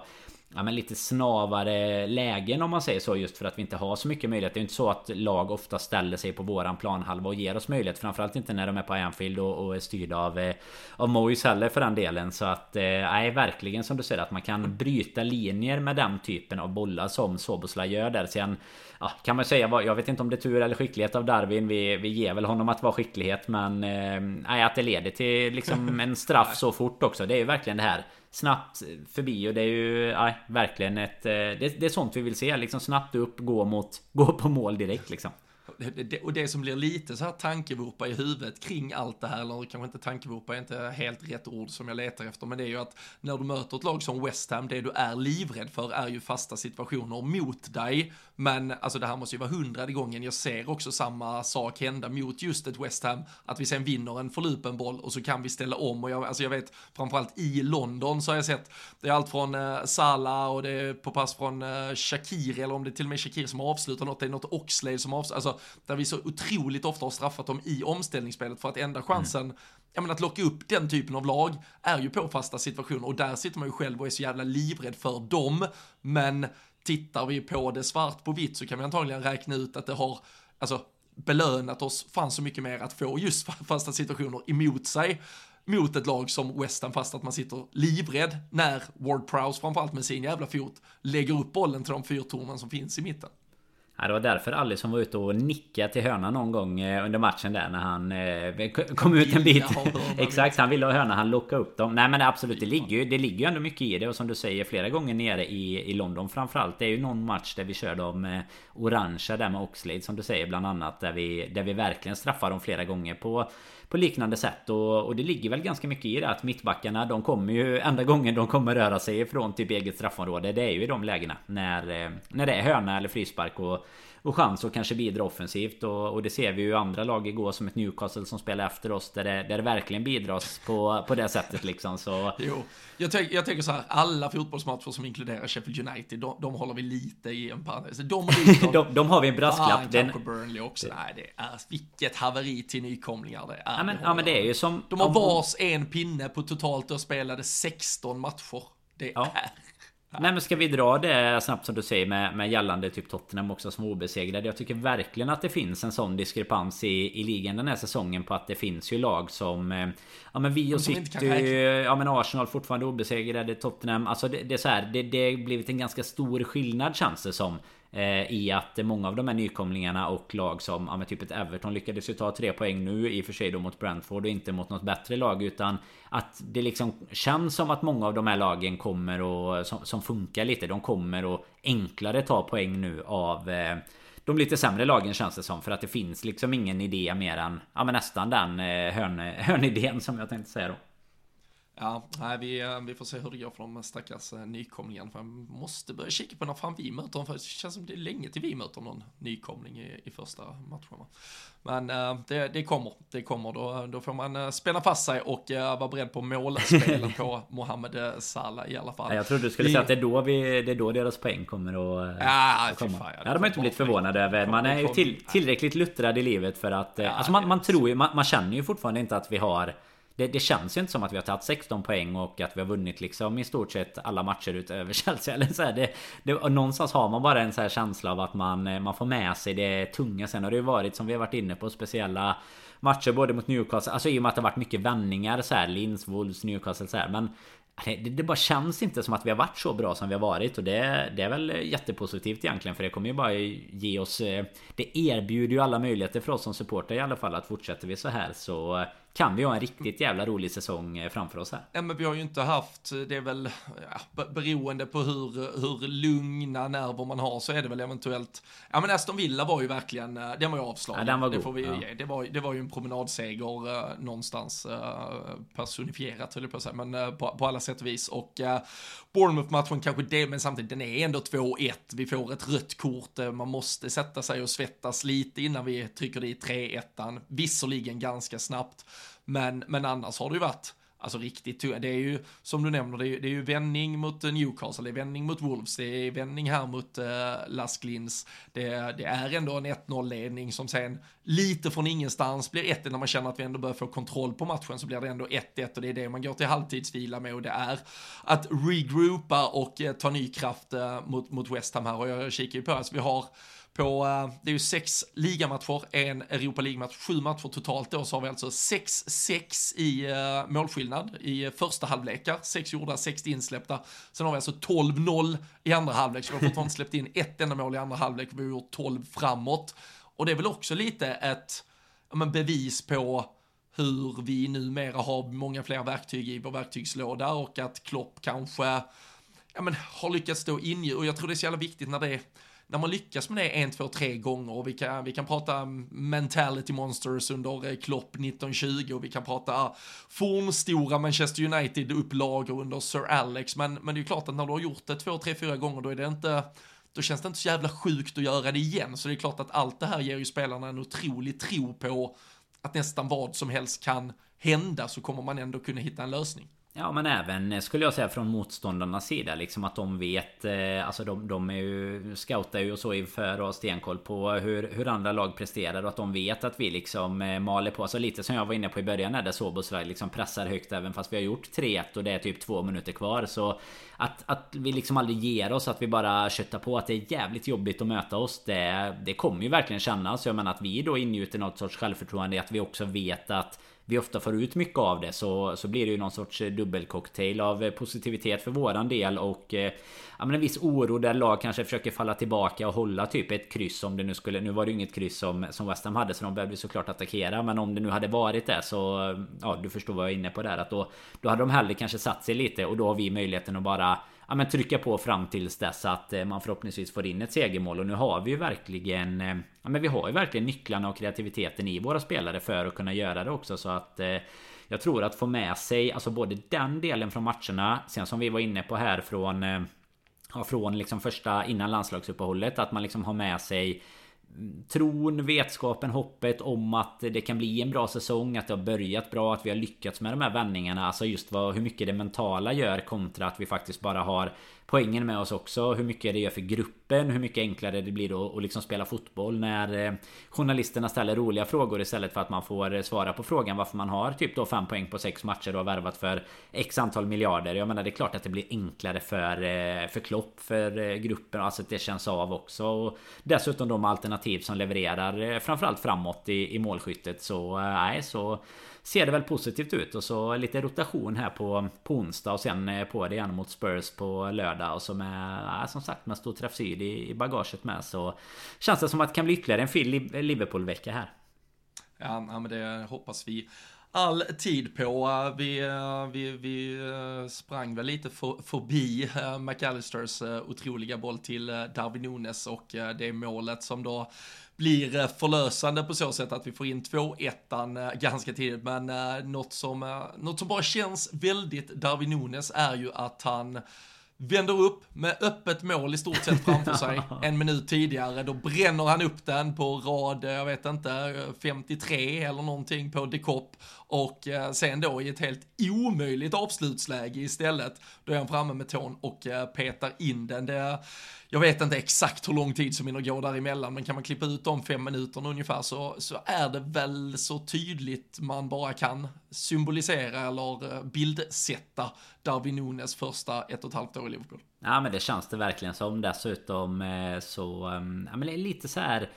Ja men lite snavare lägen om man säger så just för att vi inte har så mycket möjlighet. Det är ju inte så att lag ofta ställer sig på våran planhalva och ger oss möjlighet. Framförallt inte när de är på Anfield och, och är styrda av, eh, av Moyes heller för den delen. Så att, eh, nej verkligen som du säger att man kan bryta linjer med den typen av bollar som Soboslaj gör där. Sen ja, kan man säga, jag vet inte om det är tur eller skicklighet av Darwin. Vi, vi ger väl honom att vara skicklighet men eh, nej, att det leder till liksom en straff så fort också. Det är ju verkligen det här snabbt förbi och det är ju aj, verkligen ett... Eh, det, det är sånt vi vill se liksom snabbt upp, gå mot... Gå på mål direkt liksom. Och det som blir lite så här tankevurpa i huvudet kring allt det här, eller kanske inte tankevurpa är inte helt rätt ord som jag letar efter, men det är ju att när du möter ett lag som West Ham, det du är livrädd för är ju fasta situationer mot dig. Men alltså det här måste ju vara hundrade gången jag ser också samma sak hända mot just ett West Ham, att vi sen vinner en förlupen boll och så kan vi ställa om. Och jag, alltså jag vet, framförallt i London så har jag sett, det är allt från eh, Salah och det är på pass från eh, Shakiri, eller om det är till och med Shakiri som avslutar något, det är något Oxlade som avslutar, alltså där vi så otroligt ofta har straffat dem i omställningsspelet för att enda chansen Ja men att locka upp den typen av lag är ju på fasta situationer och där sitter man ju själv och är så jävla livrädd för dem. Men tittar vi på det svart på vitt så kan vi antagligen räkna ut att det har, alltså belönat oss fan så mycket mer att få just fasta situationer emot sig mot ett lag som West Ham fast att man sitter livrädd när Ward Prowse framförallt med sin jävla fot lägger upp bollen till de fyrtornen som finns i mitten. Ja, det var därför Alisson var ute och nickade till hörna någon gång eh, under matchen där när han eh, kom ut en bit. Exakt, han ville ha hörna, han lockade upp dem. Nej men absolut, det ligger ju, det ligger ju ändå mycket i det och som du säger flera gånger nere i, i London framförallt. Det är ju någon match där vi kör de eh, orangea där med Oxlade som du säger bland annat. Där vi, där vi verkligen straffar dem flera gånger på på liknande sätt och, och det ligger väl ganska mycket i det att mittbackarna de kommer ju enda gången de kommer röra sig ifrån typ eget straffområde Det är ju i de lägena när, eh, när det är hörna eller frispark och, och chans att kanske bidra offensivt och, och det ser vi ju andra lag igår som ett Newcastle som spelar efter oss där det, där det verkligen bidras på, på det sättet liksom så (laughs) Jo, jag, tänk, jag tänker så här, alla fotbollsmatcher som inkluderar Sheffield United, de, de håller vi lite i en parentes. De (laughs) de, de har vi en brasklapp Den- Burnley också. Nej, det är vilket haveri till nykomlingar det är. ja, men, Det ja men det är ju som De har om- vars en pinne på totalt och spelade 16 matcher. Det Ja. är... Nej men ska vi dra det snabbt som du säger med, med gällande typ Tottenham också som obesegrade. Jag tycker verkligen att det finns en sån diskrepans i, i ligan den här säsongen på att det finns ju lag som... eh, Ja men vi och City, ja men Arsenal fortfarande obesegrade, Tottenham. Alltså det, det är så här, det, det blivit en ganska stor skillnad känns det som. Eh, I att många av de här nykomlingarna och lag som, ja men typ ett Everton lyckades ju ta tre poäng nu i och för sig då mot Brentford och inte mot något bättre lag utan att det liksom känns som att många av de här lagen kommer och som, som funkar lite. De kommer och enklare ta poäng nu av eh, de lite sämre lagen känns det som för att det finns liksom ingen idé mer än ja men nästan den eh, hörn, (laughs) hörnidén som jag tänkte säga då. Ja, nej, vi, eh, vi får se hur det går för de stackars eh, nykomlingarna. För jag måste börja kika på när fan vi möter dem. För det känns som det är länge till vi möter någon nykomling i, i första matcherna. Men eh, det, det kommer, det kommer. Då, då får man spänna fast sig och vara beredd på målspelen på (laughs) Mohamed Salah i alla fall. Ja, jag trodde du skulle säga att det är då, vi, det är då deras poäng kommer att... Ja, att komma. fan, Ja, ja, de har inte blivit förvånade över. Man är ju till, tillräckligt luttrad i livet för att... eh, alltså man, man tror ju, man, man känner ju fortfarande inte att vi har... Det, det känns ju inte som att vi har tagit 16 poäng och att vi har vunnit liksom i stort sett alla matcher utöver (laughs) Chelsea. Eller så här, det, det, någonstans har man bara en så här känsla av att man, eh, man får med sig det tunga. Sen har det ju varit som vi har varit inne på speciella matcher både mot Newcastle. Alltså i och med att det har varit mycket vändningar så här. Linz, Wolves, Newcastle så här. Men det, det bara känns inte som att vi har varit så bra som vi har varit och det, det är väl jättepositivt egentligen för det kommer ju bara ge oss eh, Det erbjuder ju alla möjligheter för oss som supportrar i alla fall att fortsätter vi så här så eh, kan vi ha en riktigt jävla rolig säsong eh, framför oss här. Ja, men vi har ju inte haft, det är väl ja, beroende på hur, hur lugna nerver man har så är det väl eventuellt, ja men Aston Villa var ju verkligen, eh, den var ju avslagen. Ja, den var det god. får vi Ja. ge. Det var, det var ju en promenadseger uh, någonstans uh, personifierat höll jag på att säga, men uh, på, på alla sätt och vis. Och uh, Bournemouth-matchen kanske det, men samtidigt den är ändå 2-1. Vi får ett rött kort, man måste sätta sig och svettas lite innan vi trycker dit 3-1. Visserligen ganska snabbt, men, men annars har det ju varit Alltså riktigt tungt, Det är ju, som du nämner, det är, det är ju vändning mot eh, Newcastle, det är vändning mot Wolves, det är vändning här mot uh, Las Glins. Det, det är ändå en 1-0-ledning som sen lite från ingenstans blir 1 när man känner att vi ändå börjar få kontroll på matchen så blir det ändå 1-1 och det är det man går till halvtidsvila med och det är att regroupa och uh, ta ny kraft uh, mot, mot West Ham här och jag kikar ju på, alltså vi har på, eh, det är ju sex ligamatcher, en Europa League-match, sju matcher totalt då, så har vi alltså 6-6 i uh, målskillnad i första halvlekar, sex gjorda, sex insläppta. Sen har vi alltså 12-0 i andra halvlek, så vi har fortfarande släppt in ett enda mål i andra halvlek, vi har gjort 12 framåt. Och det är väl också lite ett men bevis på hur vi numera har många fler verktyg i vår verktygslåda och att Klopp kanske ja, men, har lyckats stå in och jag tror det är så jävla viktigt när det är när man lyckas med det en, två, tre gånger och vi kan, vi kan prata mentality monsters under eh, Klopp 1920 och vi kan prata fornstora Manchester United-upplagor under Sir Alex, men, men det är ju klart att när du har gjort det två, tre, fyra gånger då är det inte då känns det inte så jävla sjukt att göra det igen, så det är klart att allt det här ger ju spelarna en otrolig tro på att nästan vad som helst kan hända så kommer man ändå kunna hitta en lösning. Ja men även eh, skulle jag säga från motståndarnas sida liksom att de vet eh, Alltså de, de är ju Scoutar ju och så inför och har stenkoll på hur, hur andra lag presterar och att de vet att vi liksom eh, maler på. Alltså lite som jag var inne på i början när det Soboslaj liksom pressar högt även fast vi har gjort 3-1 och det är typ två minuter kvar. Så att, att vi liksom aldrig ger oss att vi bara köttar på att det är jävligt jobbigt att möta oss Det, det kommer ju verkligen kännas. Jag menar att vi då ingjuter något sorts självförtroende att vi också vet att vi ofta får ut mycket av det så, så blir det ju någon sorts eh, dubbelcocktail av eh, positivitet för våran del och eh, ja, men en viss oro där lag kanske försöker falla tillbaka och hålla typ ett kryss om det nu skulle Nu var det ju inget kryss som, som West Ham hade så de behövde såklart attackera men om det nu hade varit det så Ja du förstår vad jag är inne på där att då Då hade de hellre kanske satt sig lite och då har vi möjligheten att bara ja, men trycka på fram tills dess att eh, man förhoppningsvis får in ett segermål. Och nu har vi ju verkligen eh, Ja men vi har ju verkligen nycklarna och kreativiteten i våra spelare för att kunna göra det också. Så att eh, Jag tror att få med sig alltså både den delen från matcherna Sen som vi var inne på här från Ja från liksom första innan landslagsuppehållet att man liksom har med sig Tron, vetskapen, hoppet om att det kan bli en bra säsong Att det har börjat bra, att vi har lyckats med de här vändningarna. Alltså just vad, hur mycket det mentala gör kontra att vi faktiskt bara har poängen med oss också Hur mycket det gör för gruppen Hur mycket enklare det blir då att liksom spela fotboll när eh, journalisterna ställer roliga frågor istället för att man får eh, svara på frågan varför man har typ då fem poäng på sex matcher och har värvat för X antal miljarder. Jag menar det är klart att det blir enklare för, eh, för Klopp, för gruppen, alltså att det känns av också. Och dessutom de alternativ som levererar framförallt framåt i, i målskyttet så nej så ser det väl positivt ut. Och så lite rotation här på, på onsdag och sen eh, på det igen mot Spurs på lördag. Och så med ja, som sagt med stor träffsyd i, i bagaget med. Så känns det som att det kan bli ytterligare en fin Liverpool-vecka här. Ja, ja, men det hoppas vi all tid på. Vi, vi, vi sprang väl lite för, förbi McAllisters otroliga boll till Darwin Nunes och det målet som då blir förlösande på så sätt att vi får in 2-1 ganska tidigt. Men något som, något som bara känns väldigt Darwin Nunes är ju att han vänder upp med öppet mål i stort sett framför sig (laughs) en minut tidigare. Då bränner han upp den på rad, jag vet inte, 53 eller någonting på Dekop. Och eh, sen då i ett helt omöjligt avslutsläge istället, då är han framme med tån och eh, petar in den. Det, jag vet inte exakt hur lång tid som hinner gå däremellan, men kan man klippa ut de fem minuterna ungefär så, så är det väl så tydligt man bara kan symbolisera eller eh, bildsätta Darwin Nunes första ett och ett halvt år i Liverpool. Ja men det känns det verkligen som dessutom så, ehm, ja men det är lite så här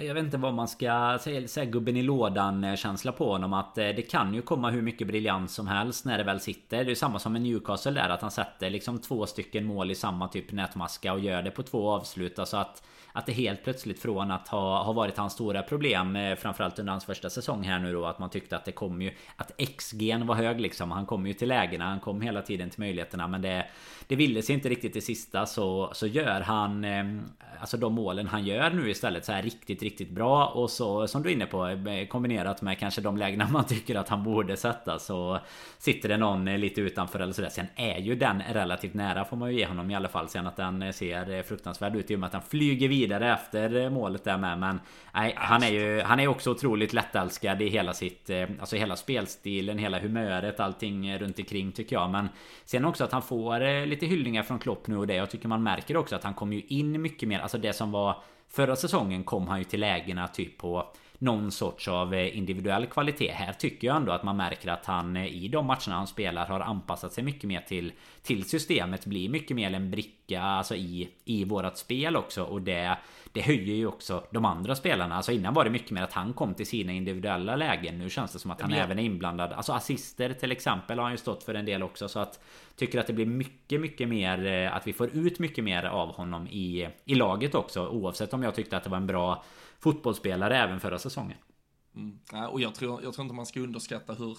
jag vet inte vad man ska säga, gubben i lådan eh, känsla på honom att eh, det kan ju komma hur mycket briljans som helst när det väl sitter. Det är samma som med Newcastle där att han sätter liksom två stycken mål i samma typ nätmaska och gör det på två avslut. Alltså att att det helt plötsligt från att ha, ha varit hans stora problem eh, Framförallt under hans första säsong här nu då Att man tyckte att det kom ju Att XG var hög liksom. Han kom ju till lägena Han kom hela tiden till möjligheterna Men det Det ville sig inte riktigt i sista. Så Så gör han eh, Alltså de målen han gör nu istället så här riktigt riktigt bra. Och så som du är inne på eh, Kombinerat med kanske de lägena man (laughs) tycker att han borde sätta Så Sitter det någon lite utanför eller sådär. Sen är ju den relativt nära får man ju ge honom i alla fall Sen att den ser fruktansvärd ut i och med att den flyger vidare vidare efter målet där med men Nej han är ju Han är också otroligt lättälskad i hela sitt eh, Alltså hela spelstilen, hela humöret, allting runt omkring tycker jag. Men Sen också att han får eh, lite hyllningar från Klopp nu och det Jag tycker man märker också att han kommer ju in mycket mer. Alltså det som var Förra säsongen kom han ju till lägena typ på någon sorts av eh, individuell kvalitet. Här tycker jag ändå att man märker att han i de matcherna han spelar har anpassat sig mycket mer till, till systemet. Blir mycket mer en bricka alltså i, i vårat spel också. Och det, det höjer ju också de andra spelarna. Alltså innan var det mycket mer att han kom till sina individuella lägen. Nu känns det som att han även är inblandad. Alltså assister till exempel har han ju stått för en del också. Så att tycker att det blir mycket, mycket mer eh, att vi får ut mycket mer av honom i, i laget också. Oavsett om jag tyckte att det var en bra fotbollsspelare även förra säsongen. Mm. och jag tror, jag tror inte man ska underskatta hur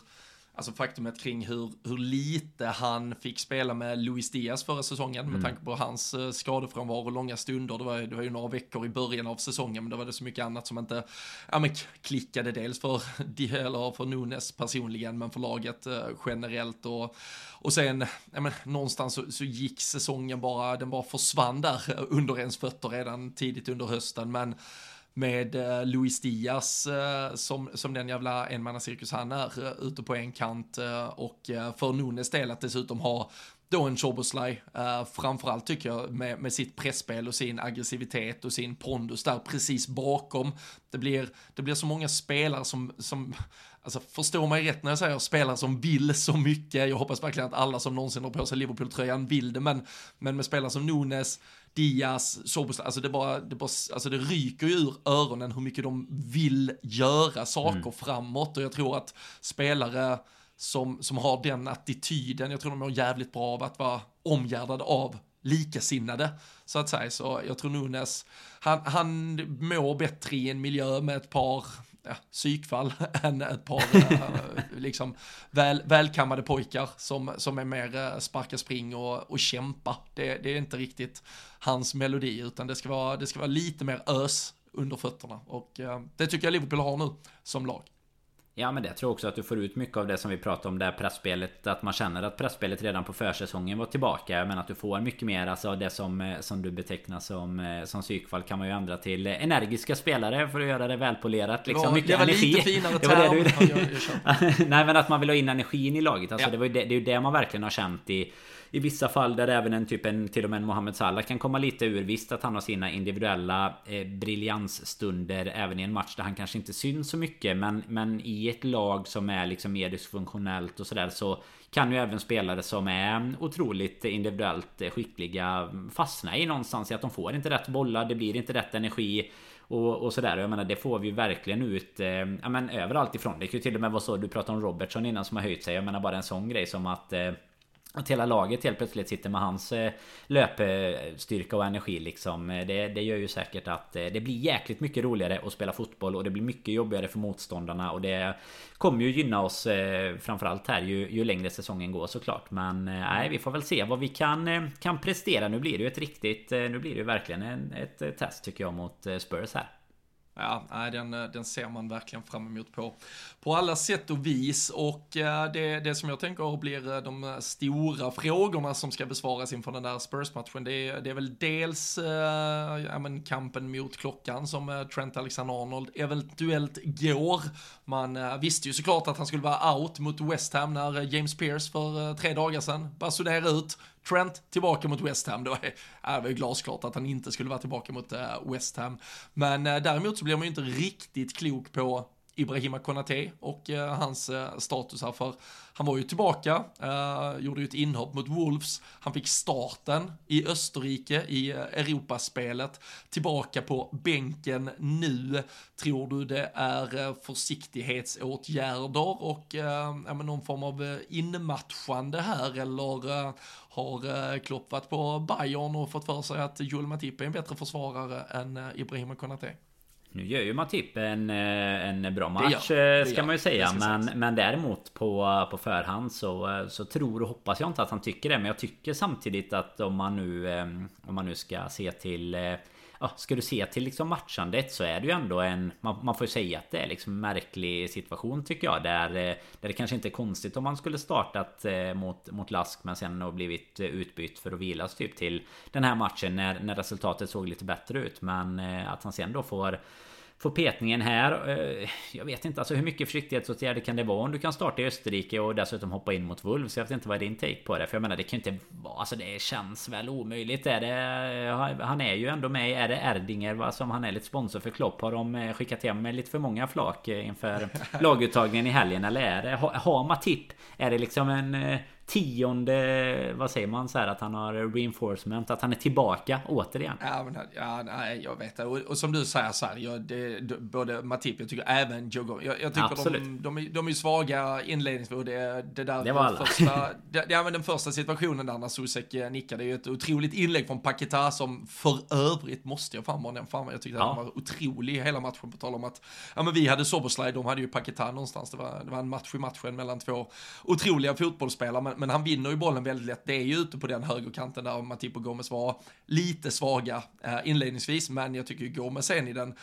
Alltså faktumet kring hur, hur lite han fick spela med Luis Diaz förra säsongen mm. med tanke på hans uh, skadefrånvaro långa stunder. Det var, det var ju några veckor i början av säsongen men det var det så mycket annat som inte ja, men klickade dels för, (laughs) eller för Nunes personligen men för laget uh, generellt och, och sen ja, men, någonstans så, så, gick säsongen bara, den bara försvann där (laughs) under ens fötter redan tidigt under hösten men med eh, Luis Diaz eh, som, som den jävla enmannacirkus han är eh, ute på en kant eh, och eh, för Nunes del att dessutom ha då en Choboslaj, uh, eh, framförallt tycker jag med, med sitt pressspel och sin aggressivitet och sin pondus där precis bakom. Det blir, det blir så många spelare som, som Alltså förstå mig rätt när jag säger spelare som vill så mycket. Jag hoppas verkligen att alla som någonsin har på sig Liverpool-tröjan vill det, men, men med spelare som Nunes, Diaz, Sobos, alltså det bara, det bara, alltså det ryker ju ur öronen hur mycket de vill göra saker mm. framåt och jag tror att spelare som, som har den attityden, jag tror de mår jävligt bra av att vara omgärdade av likasinnade, så att säga. Så jag tror Nunes, han, han mår bättre i en miljö med ett par ja, psykfall (laughs) än ett par eh, liksom väl, välkammade pojkar som, som är mer eh, sparka spring och, och kämpa. Det, det, är inte riktigt hans melodi utan det ska vara, det ska vara lite mer ös under fötterna och eh, det tycker jag Liverpool har nu som lag. Ja men det tror jag också att du får ut mycket av det som vi pratade om det här pressspelet Att man känner att pressspelet redan på försäsongen var tillbaka Men att du får mycket mer alltså det som, eh, som du betecknar som, eh, som psykfall kan man ju ändra till energiska spelare för att göra det välpolerat liksom. Mycket det var energi. lite finare (laughs) det var det du... (laughs) Nej men att man vill ha in energin i laget Alltså ja. det, var ju det, det är ju det man verkligen har känt i i vissa fall där även en typ en till och med en Mohamed Salah kan komma lite ur. Visst att han har sina individuella eh, briljansstunder även i en match där han kanske inte syns så mycket. Men, men i ett lag som är liksom mer dysfunktionellt och sådär så kan ju även spelare som är otroligt individuellt eh, skickliga fastna i någonstans i att de får inte rätt bollar. Det blir inte rätt energi. Och, och sådär. Jag menar det får vi ju verkligen ut eh, ja, men överallt ifrån. Det kan ju till och med vara så. Du pratade om Robertson innan som har höjt sig. Jag menar bara en sån grej som att eh, att hela laget helt plötsligt sitter med hans eh, löpstyrka och energi liksom. Eh, det, det gör ju säkert att eh, det blir jäkligt mycket roligare att spela fotboll och det blir mycket jobbigare för motståndarna och det kommer ju gynna oss framförallt här ju, ju längre säsongen går såklart. Men nej, vi får väl se vad vi kan, kan prestera. Nu blir det ju ett riktigt, nu blir det ju verkligen en, ett test tycker jag mot Spurs här. Ja, den, den ser man verkligen fram emot på, på alla sätt och vis. Och eh, det, det som jag tänker blir eh, de eh, stora frågorna som ska besvaras inför den där Spurs-matchen, det, det är väl dels äh, ja, men kampen mot klockan som Trent Alexander-Arnold eventuellt går. Man äh, visste ju såklart att han skulle vara out mot West Ham när James Pierce för äh, tre dagar sedan basunerade ut Trent tillbaka mot West Ham. Då är det glasklart att han inte skulle vara tillbaka mot West Ham. Men däremot så blir man ju inte riktigt klok på Ibrahima Konate och eh, hans eh, status här för han var ju tillbaka, eh, gjorde ju ett inhopp mot Wolves, han fick starten i Österrike i Europaspelet, tillbaka på bänken nu. Tror du det är försiktighetsåtgärder och ja, men någon form av inmatchande här eller har Klopp varit på Bayern och fått för sig att Joel Matip är en bättre försvarare än Ibrahima Konate? Nu gör ju Matip en, eh, en bra match eh, ska man ju säga. Men, men däremot på, på förhand så, så tror och hoppas jag inte att han tycker det. Men jag tycker samtidigt att om man nu, eh, om man nu ska se till ja, ska du se till liksom matchandet så är det ju ändå en... Man, man får ju säga att det är liksom en märklig situation tycker jag. Där, eh, där det kanske inte är konstigt om man skulle startat eh, mot, mot Lask men sen har blivit eh, utbytt för att vilas typ till den här matchen när, när resultatet såg lite bättre ut. Men att han sen då får Får petningen här. Eh, jag vet inte alltså hur mycket försiktighetsåtgärder kan det vara om du kan starta i Österrike och dessutom hoppa in mot Wolves. Jag vet inte vad din take på det. För jag menar det kan ju inte vara... Alltså det känns väl omöjligt. Är det, han är ju ändå med. Är det Erdinger va, som han är lite sponsor för Klopp? Har de eh, skickat hem med lite för många flak eh, inför (laughs) laguttagningen i helgen? Eller är det... Har Matip? Är det liksom en tionde, vad säger man så här att han har reinforcement, att han är tillbaka återigen. Ja, men, ja nej, jag vet det. Och, och som du säger så här, jag, det, både Matip, jag tycker även Joe jag, jag tycker Absolut. de, de, är, de är svaga inledningsvis. Det, det där det var alla. Första, (laughs) det, ja, men den första situationen där när Susek eh, nickade, det är ju ett otroligt inlägg från Paketa som för övrigt måste jag fan vara den fan jag tyckte ja. att han var otrolig hela matchen på tal om att, ja men vi hade Soboslaj, de hade ju Paketa någonstans, det var, det var en match i matchen mellan två otroliga fotbollsspelare, men men han vinner ju bollen väldigt lätt. Det är ju ute på den högerkanten där Matip och Gomes var lite svaga eh, inledningsvis, men jag tycker ju Gomes sen i den,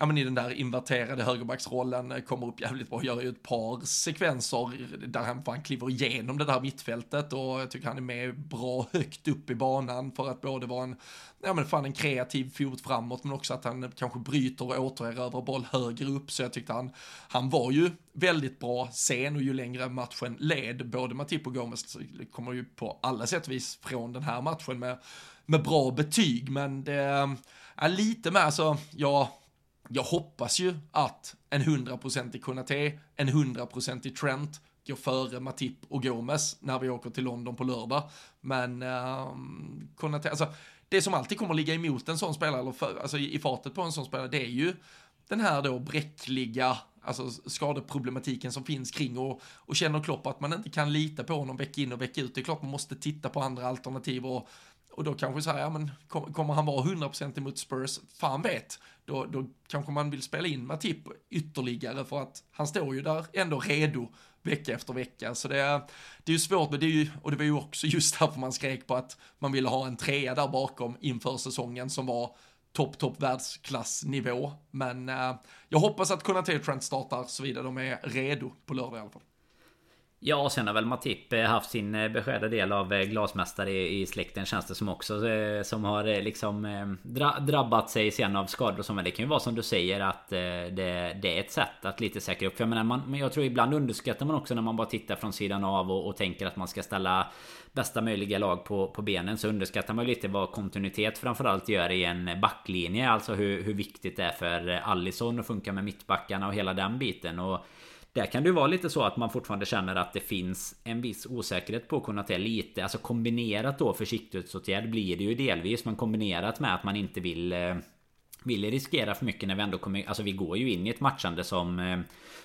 ja men i den där inverterade högerbacksrollen eh, kommer upp jävligt bra, gör ju ett par sekvenser där han fan kliver igenom det där mittfältet och jag tycker han är med bra högt upp i banan för att både vara en, ja men fan en kreativ fot framåt men också att han kanske bryter och återerövrar boll högre upp. Så jag tyckte han, han var ju väldigt bra sen och ju längre matchen led, både Matip och Gomes kommer ju på alla sätt och vis från den här matchen med, med bra betyg, men det är lite med, alltså, ja, jag hoppas ju att en 100% i Konate, en 100% i Trent går före Matip och Gomes när vi åker till London på lördag. Men eh, Konate, alltså det som alltid kommer ligga emot en sån spelare, eller för, alltså i, i fatet på en sån spelare, det är ju den här då bräckliga alltså skadeproblematiken som finns kring och, och känner Klopp att man inte kan lita på honom vecka in och vecka ut. Det är klart man måste titta på andra alternativ och, och då kanske så här, ja men kommer han vara 100% emot Spurs? Fan vet. Då, då kanske man vill spela in Matip ytterligare för att han står ju där ändå redo vecka efter vecka. Så det är, det är ju svårt, men det är ju, och det var ju också just därför man skrek på att man ville ha en trea där bakom inför säsongen som var topp, topp världsklassnivå. Men eh, jag hoppas att Konate och Trent startar såvida de är redo på lördag i alla fall. Ja, och sen har väl Matip eh, haft sin eh, beskärda del av eh, glasmästare i släkten känns det som också. Som har liksom drabbat sig sen av skador och så. Men det kan ju vara som du säger att det, det är ett sätt att lite säkra upp. För jag menar, man, jag tror ibland underskattar man också när man bara tittar från sidan av och, och tänker att man ska ställa bästa möjliga lag på, på benen så underskattar man lite vad kontinuitet framförallt gör i en backlinje. Alltså hur, hur viktigt det är för Allison att funka med mittbackarna och hela den biten. Och där kan det ju vara lite så att man fortfarande känner att det finns en viss osäkerhet på Konaté lite. Alltså kombinerat då försiktighetsåtgärd blir det ju delvis. Men kombinerat med att man inte vill eh, Ville vill riskera för mycket när vi ändå kommer... Alltså vi går ju in i ett matchande som... Eh,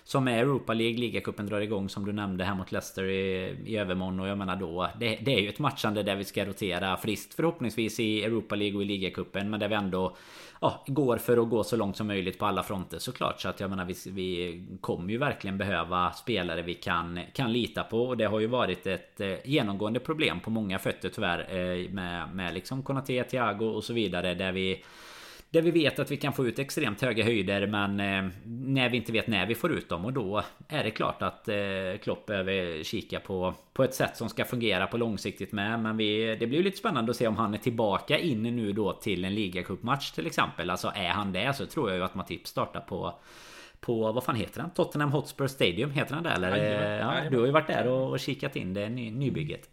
som är Europa League, ligacupen drar igång som du nämnde här mot Leicester i, i övermorgon. Och jag menar då det, det, är ju ett matchande där vi ska rotera friskt förhoppningsvis i Europa League och i ligacupen men där vi ändå ja, går för att gå så långt som möjligt på alla fronter såklart. Så att jag menar vi, vi kommer ju verkligen behöva spelare vi kan, kan lita på. Och det har ju varit ett eh, genomgående problem på många fötter tyvärr eh, med, med liksom Konate, Thiago och så vidare där vi där vi vet att vi kan få ut extremt höga höjder men eh, när vi inte vet när vi får ut dem och då är det klart att eh, Klopp behöver kika på på ett sätt som ska fungera på långsiktigt med. Men vi, det blir ju lite spännande att se om han är tillbaka in nu då till en ligacupmatch till exempel. Alltså är han det så tror jag ju att Matip startar på på, vad fan heter den? Tottenham Hotspur Stadium, heter den där eller? Ja, du har ju varit där och kikat in det ny, nybygget.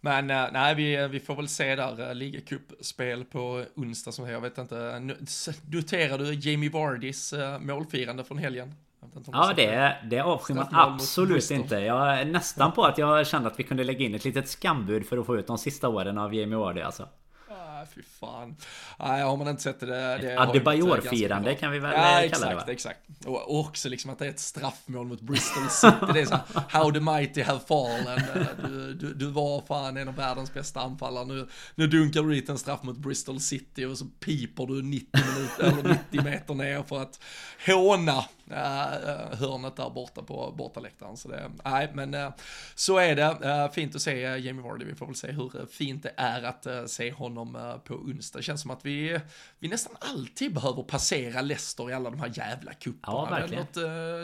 Men uh, nej, vi, vi får väl se där, uh, ligacupspel på onsdag som jag vet inte. Noterar du Jamie Vardys målfirande från helgen? Ja det, det avskyr man absolut inte. Jag är nästan på att jag kände att vi kunde lägga in ett litet skambud för att få ut de sista åren av Jamie Vardy alltså. Ah, fy fan. Nej, har man inte sett det... det Adebayor-firande kan vi väl ja, kalla exakt, det va? exakt. Och också liksom att det är ett straffmål mot Bristol City. Det är så här, how the mighty have fallen. Du, du, du var fan en av världens bästa anfallare. Nu, nu dunkar du dit en straff mot Bristol City och så piper du 90, minuter, eller 90 meter ner för att håna äh, hörnet där borta på bortaläktaren. Så det, nej, men äh, så är det. Äh, fint att se Jamie Vardy. Vi får väl se hur fint det är att se honom på onsdag. Det känns som att vi, vi nästan alltid behöver passera Leicester i alla de här jävla kupperna. Ja, verkligen.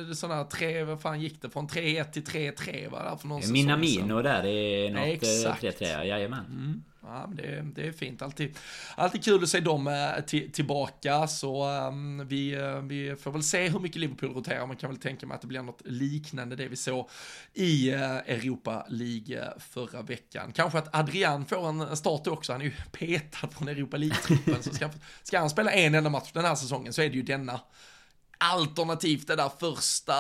Något sådana tre, vad fan gick det? Från 3-1 till 3-3 va? Där för någon Minamino där i något 3-3, jajamän. Mm. Ja, men det, det är fint, alltid, alltid kul att se dem eh, tillbaka, så um, vi, eh, vi får väl se hur mycket Liverpool roterar, man kan väl tänka mig att det blir något liknande det vi såg i uh, Europa League förra veckan. Kanske att Adrian får en start också, han är ju petad från Europa League-truppen, så ska, ska han spela en enda match den här säsongen så är det ju denna. Alternativt det där första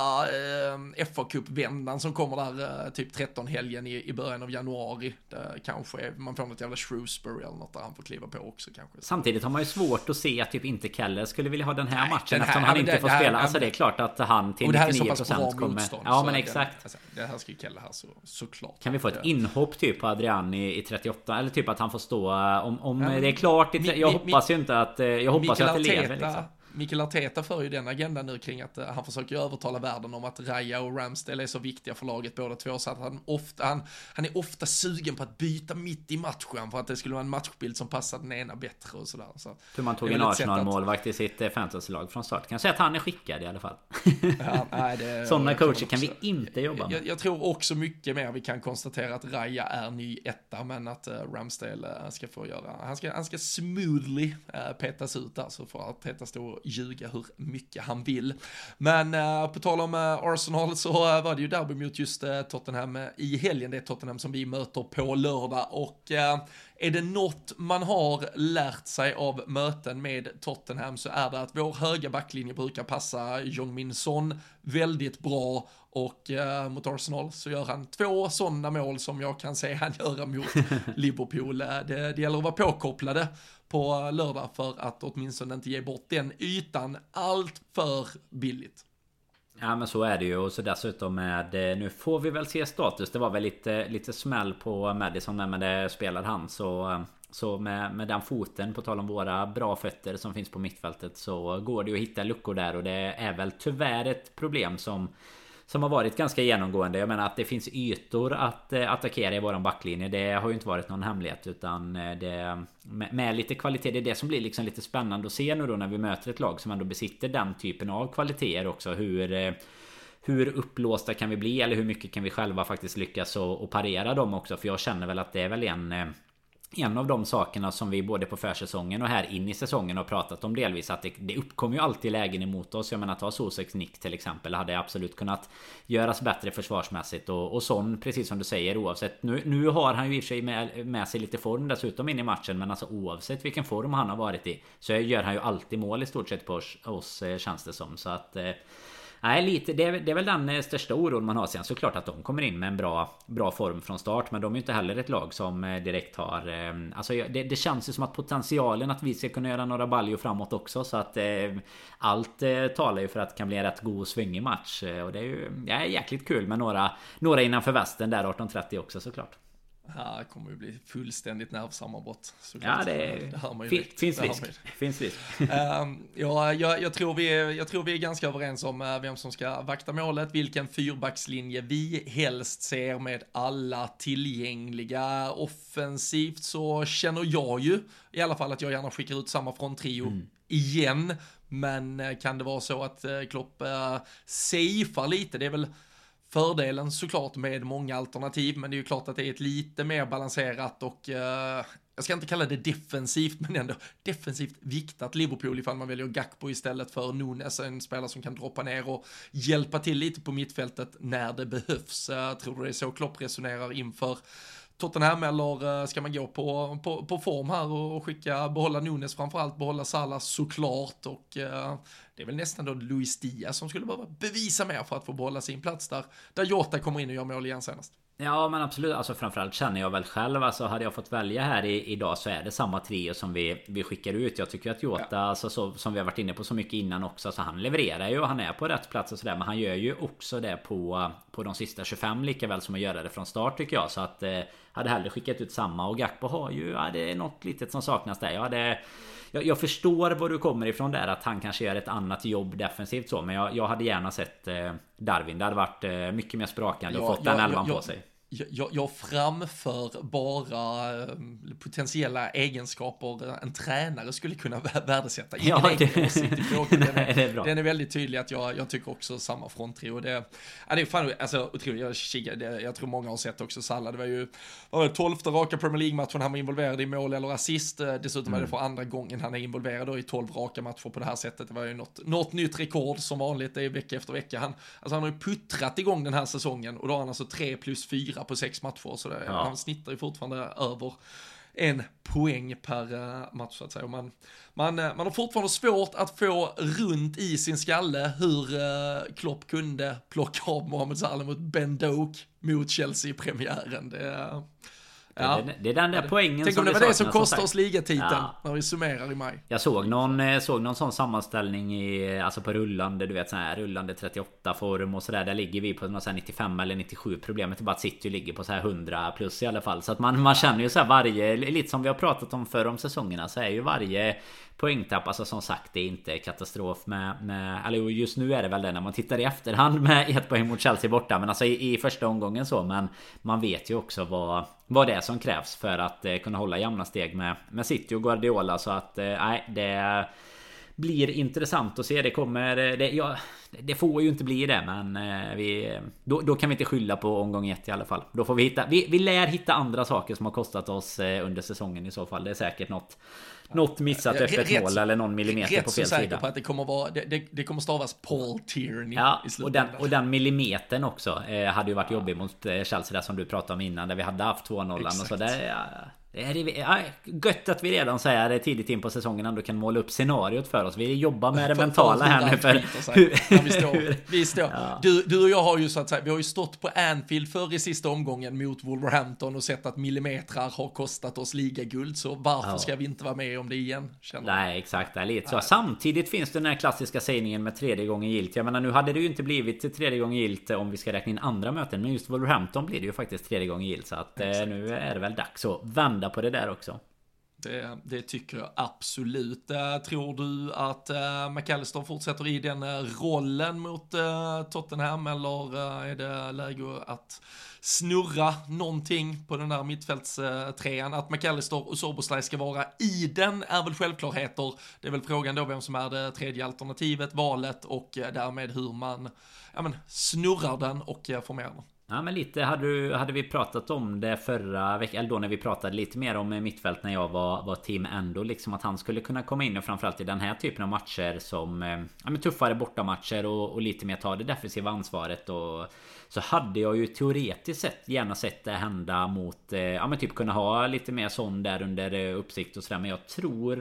eh, fa Cup-vändan som kommer där eh, typ 13 helgen i, i början av januari. Där kanske man får något jävla Shrewsbury eller något där han får kliva på också kanske. Samtidigt har man ju svårt att se att typ inte Keller skulle vilja ha den här Nej, matchen den här, eftersom han inte det, får det spela. alltså det är klart att han till 99% kommer... Motstånd, ja men exakt. Alltså, det här ska ju Keller här så, såklart. Kan vi få ett inhopp typ på Adrian i, i 38? Eller typ att han får stå om, om ja, det är klart. I, jag mi, hoppas mi, ju inte att... Jag hoppas ju att det lever liksom. Mikael Arteta för ju den agendan nu kring att uh, han försöker övertala världen om att Raya och Ramsdale är så viktiga för laget båda två så att han ofta, han, han är ofta sugen på att byta mitt i matchen för att det skulle vara en matchbild som passar den ena bättre och sådär. Så Hur man tog en Arsenal-målvakt i sitt eh, fantasylag från start. Kan jag säga att han är skickad i alla fall. ja, nej, det, (laughs) Sådana coacher kan vi inte jobba med. Jag, jag, tror också mycket mer vi kan konstatera att Raya är ny etta men att uh, Ramsdale ska få göra, han ska, han ska smoothly petas ut där så får Arteta stå ljuga hur mycket han vill. Men uh, på tal om uh, Arsenal så uh, var det ju derby mot just Tottenham i helgen. Det är Tottenham som vi möter på lördag och är det något man har lärt sig av möten med Tottenham så är det att vår höga backlinje brukar passa Jong Min Son väldigt bra och eh, mot Arsenal så gör han två sådana mål som jag kan se han göra mot (laughs) Liverpool. Det, det gäller att vara påkopplade på lördag för att åtminstone inte ge bort den ytan allt för billigt. Ja men så är det ju. Och så dessutom med eh, Nu får vi väl se status. Det var väl lite, lite smäll på Madison men det spelar han. Så eh, Så med, med den foten på tal om våra bra fötter som finns på mittfältet Så går det ju att hitta luckor där. Och det är väl tyvärr ett problem som som har varit ganska genomgående. Jag menar att det finns ytor att eh, attackera i våran backlinje. Det har ju inte varit någon hemlighet utan eh, det med, lite kvalitet. Det är det som blir liksom lite spännande att se nu då när vi möter ett lag som ändå besitter den typen av kvaliteter också. Hur eh, hur upplåsta kan vi bli eller hur mycket kan vi själva faktiskt lyckas och, och parera dem också? För jag känner väl att det är väl en en av de sakerna som vi både på försäsongen och här in i säsongen har pratat om delvis att det, det uppkommer ju alltid lägen emot oss. Jag menar ta Soseks nick till exempel hade absolut kunnat göras bättre försvarsmässigt och, och sån precis som du säger oavsett. Nu, nu har han ju i och för sig med, med sig lite form dessutom in i matchen men alltså oavsett vilken form han har varit i så gör han ju alltid mål i stort sett på oss, oss eh, känns det som så att eh, Nej, lite. Det är, det är väl den eh, största oron man har. Sen såklart att de kommer in med en bra, bra form från start. Men de är ju inte heller ett lag som eh, direkt har... Eh, alltså det, det känns ju som att potentialen att vi ska kunna göra några baljor framåt också. Så att allt talar ju för att det kan bli en rätt god och svängig match. Och det är ju ja, jäkligt kul med några, några innanför västen där 18.30 också såklart. Här kommer ju bli fullständigt nervsammanbrott. Ja, det, (laughs) det hör man ju fin, finns risk. Finns risk. um, ja, jag, jag, tror vi är, jag tror vi är ganska överens om uh, vem som ska vakta målet, vilken fyrbackslinje vi helst ser med alla tillgängliga. Offensivt så känner jag ju i alla fall att jag gärna skickar ut samma fronttrio mm. igen. Men uh, kan det vara så att uh, Klopp uh, safear lite, det är väl Fördelen såklart med många alternativ, men det är ju klart att det är ett lite mer balanserat och eh, jag ska inte kalla det defensivt, men ändå defensivt viktat Liverpool ifall man väljer Gakpo istället för Nunes, en spelare som kan droppa ner och hjälpa till lite på mittfältet när det behövs. Jag tror det är så Klopp resonerar inför Tottenham eller eh, ska man gå på, på, på form här och skicka, behålla Nunes framförallt, behålla Salah såklart och eh, det är väl nästan då Luis Diaz som skulle behöva bevisa mer för att få behålla sin plats där, där Jota kommer in och gör mål igen senast. Ja men absolut, alltså framförallt känner jag väl själv alltså hade jag fått välja här i, idag så är det samma trio som vi, vi skickar ut. Jag tycker att Jota, ja. alltså, så, som vi har varit inne på så mycket innan också, så han levererar ju och han är på rätt plats och sådär. Men han gör ju också det på, på de sista 25 lika väl som att göra det från start tycker jag. Så att eh, hade hellre skickat ut samma och Gakpo har ju, ja det är något litet som saknas där. Jag hade jag, jag, förstår var du kommer ifrån där att han kanske gör ett annat jobb defensivt så Men jag, jag hade gärna sett eh, Darwin. Det hade varit eh, mycket mer sprakande och fått den elvan på sig jag, jag framför bara eh, potentiella egenskaper en tränare skulle kunna värdesätta. Ingen ja, det, (laughs) den, är, det är bra. den är väldigt tydlig att jag, jag tycker också samma fronttrio. Det, ja, det är fan alltså, otroligt. Jag, kikade, jag tror många har sett också Salla. Det var ju var det tolfte raka Premier League-matchen han var involverad i mål eller assist. Eh, dessutom mm. var det för andra gången han är involverad i tolv raka matcher på det här sättet. Det var ju något, något nytt rekord som vanligt. Det är vecka efter vecka. Han, alltså, han har ju puttrat igång den här säsongen och då har han alltså tre plus fyra på sex matcher. Så det, ja. han snittar ju fortfarande över en poäng per eh, match så att säga. Man, man, eh, man har fortfarande svårt att få runt i sin skalle hur uh, Klopp kunde plocka av Mohamed Salah mot Ben Doak mot Chelsea-premiären. Det, Ja. Det, det, är den där poängen Tänk om det var det som kostade oss ligatiteln ja. när vi summerar i maj. Jag såg någon, eh, såg någon sån sammanställning i, alltså på rullande, du vet sån här rullande 38 form och sådär. Där ligger vi på någon 95 eller 97. Problemet är bara att City ligger på så här 100 plus i alla fall. Så att man, man känner ju så här varje, lite som vi har pratat om förr om säsongerna så är ju varje poängtapp. Alltså som sagt det är inte katastrof med, med Eller just nu är det väl det när man tittar i efterhand med (laughs) ett poäng mot Chelsea borta. Men alltså i, i första omgången så. Men man vet ju också vad, vad det är som krävs för att eh, kunna hålla jämna steg med, med City och Guardiola. Så att eh, nej det blir intressant att se. Det kommer... Eh, det, ja, det får ju inte bli det men eh, vi, då, då, kan vi inte skylla på omgång ett i alla fall. Då får vi hitta... Vi, vi lär hitta andra saker som har kostat oss eh, under säsongen i så fall. Det är säkert något något missat öppet mål eller någon millimeter på fel sida. Rätt så på att det kommer vara, det, det, det kommer stavas Paul Tierney ja, i och den, och den millimetern också eh, hade ju varit ja. jobbig mot eh, Chelsea där som du pratade om innan. Där vi hade haft 2-0 och så där. Ja, det är ja, gött att vi redan så här tidigt in på säsongen ändå kan måla upp scenariot för oss. Vi jobbar med det mentala här nu för... Hur, vi står. Vi står. Ja. Du, du och jag har ju så att säga, vi har ju stått på Anfield för i sista omgången mot Wolverhampton och sett att millimetrar har kostat oss ligaguld. Så varför ja. ska vi inte vara med om det igen? Nej, exakt. Det är lite så. Samtidigt finns det den här klassiska sägningen med tredje gången gilt. Jag menar, nu hade det ju inte blivit tredje gången gilt om vi ska räkna in andra möten. Men just Wolverhampton blir det ju faktiskt tredje gången gilt. Så att eh, nu är det väl dags att vända vända på det där också. Det, det, tycker jag absolut. Eh, tror du att eh, McAllister fortsätter i den eh, rollen mot Tottenham eller är det läge att snurra någonting på den där mittfältstrean? Att McAllister och Soboslaj ska vara i den är väl självklarheter. Det är väl frågan då vem som är det tredje alternativet, valet och därmed hur man ja, men, snurrar den och formerar den. Ja men lite. Hade, du, hade vi pratat om det förra veckan Eller då när vi pratade lite mer om eh, mittfält när jag var, var team Endo Liksom att han skulle kunna komma in och framförallt i den här typen av matcher som eh, Ja men tuffare bortamatcher och, och lite mer ta det defensiva ansvaret och Så hade jag ju teoretiskt sett gärna sett det hända mot eh, Ja men typ kunna ha lite mer sån där under uppsikt och sådär. Men jag tror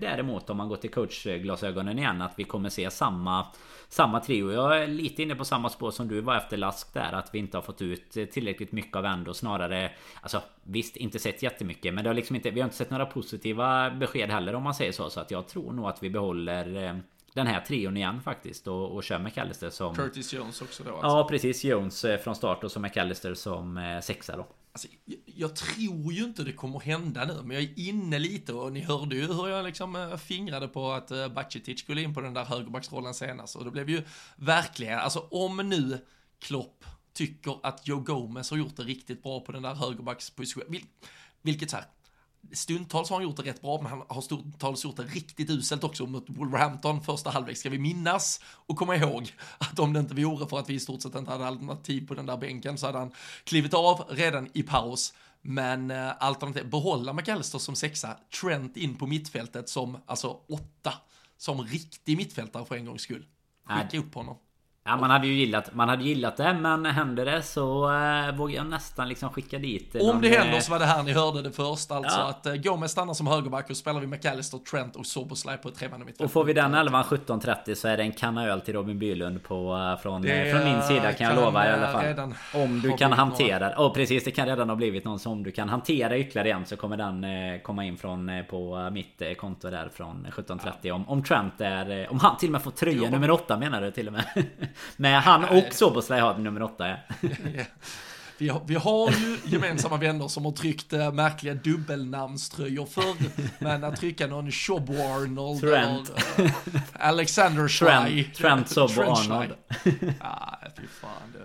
däremot om man går till coachglasögonen igen att vi kommer se samma samma trio. Jag är lite inne på samma spår som du var efter Lask där. Att vi inte har fått ut tillräckligt mycket av Endo. Snarare... Alltså visst, inte sett jättemycket. Men det har liksom inte, vi har inte sett några positiva besked heller om man säger så. Så att jag tror nog att vi behåller eh, den här trion igen faktiskt och, och kör McAllister som... Curtis Jones också då? Alltså. Ja precis, Jones eh, från start och så McAllister som eh, sexa då. Alltså, jag, jag, tror ju inte det kommer hända nu, men jag är inne lite och ni hörde ju hur jag liksom eh, fingrade på att eh, Bacicic skulle in på den där högerbacksrollen senast. Och det blev ju verkligen, alltså om nu Klopp tycker att Joe Gomez har gjort det riktigt bra på den där högerbackspositionen, vilket så här, Stundtals har han gjort det rätt bra, men han har stundtals gjort det riktigt uselt också mot Wolverhampton första halvlek. Ska vi minnas och komma ihåg att om det inte vore för att vi i stort sett inte hade alternativ på den där bänken så hade han klivit av redan i paus. Men eh, alternativ, behålla McAllister som sexa, Trent in på mittfältet som, alltså åtta, som riktig mittfältare för en gångs skull. Skicka upp honom. Ja, man hade ju gillat, man hade gillat det men händer det så äh, vågar jag nästan liksom skicka dit Om någon, det händer eh, så var det här ni hörde det först, alltså Ja. att uh, Gomez stannar som högerback och spelar vi McAllister, Trent och Soboslaj på ett tremanna mittfält. Och får vi den elvan 17.30 så är det en kanna öl till Robin Bylund på, eh, från, Det eh, från min sida kan jag kan, lova i alla eh, fall. Om du kan hantera Åh precis, det kan redan ha blivit någon som du kan hantera ytterligare en så kommer den eh, komma in från eh, på eh, mitt eh, konto där från 17.30 om, om Trent är eh, Om han till och med får tröja nummer 8 menar du till och med (laughs) Med han och Soboslaj har nummer 8 ja. Vi har, vi har ju gemensamma vänner som har tryckt äh, märkliga dubbelnamnströjor förr. Men att trycka någon Shob Arnold Trent. eller äh, Alexander Schrei. Trent, Trent Trent Arnold. Ja, fy fan. Det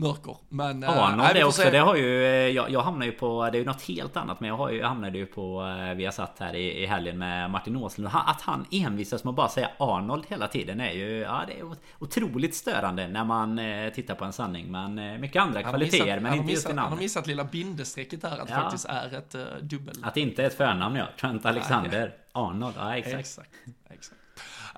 mörker. Men... äh, Arnold nej, vi det också, se. det har ju eh, jag, jag hamnar ju på Det är ju något helt annat men jag har ju, jag hamnade ju på eh, Vi har satt här i, i helgen med Martin Åslund Att han envisas med att bara säga Arnold hela tiden är ju Ja det är otroligt störande när man eh, tittar på en sanning Men eh, mycket andra kvaliteter missat- men inte just i missat, Han har namnet missat lilla bindestrecket här, att det Ja. faktiskt är ett uh, dubbel... Att det inte är ett förnamn ja Trent Alexander Arnold, ja exakt Exakt. exakt.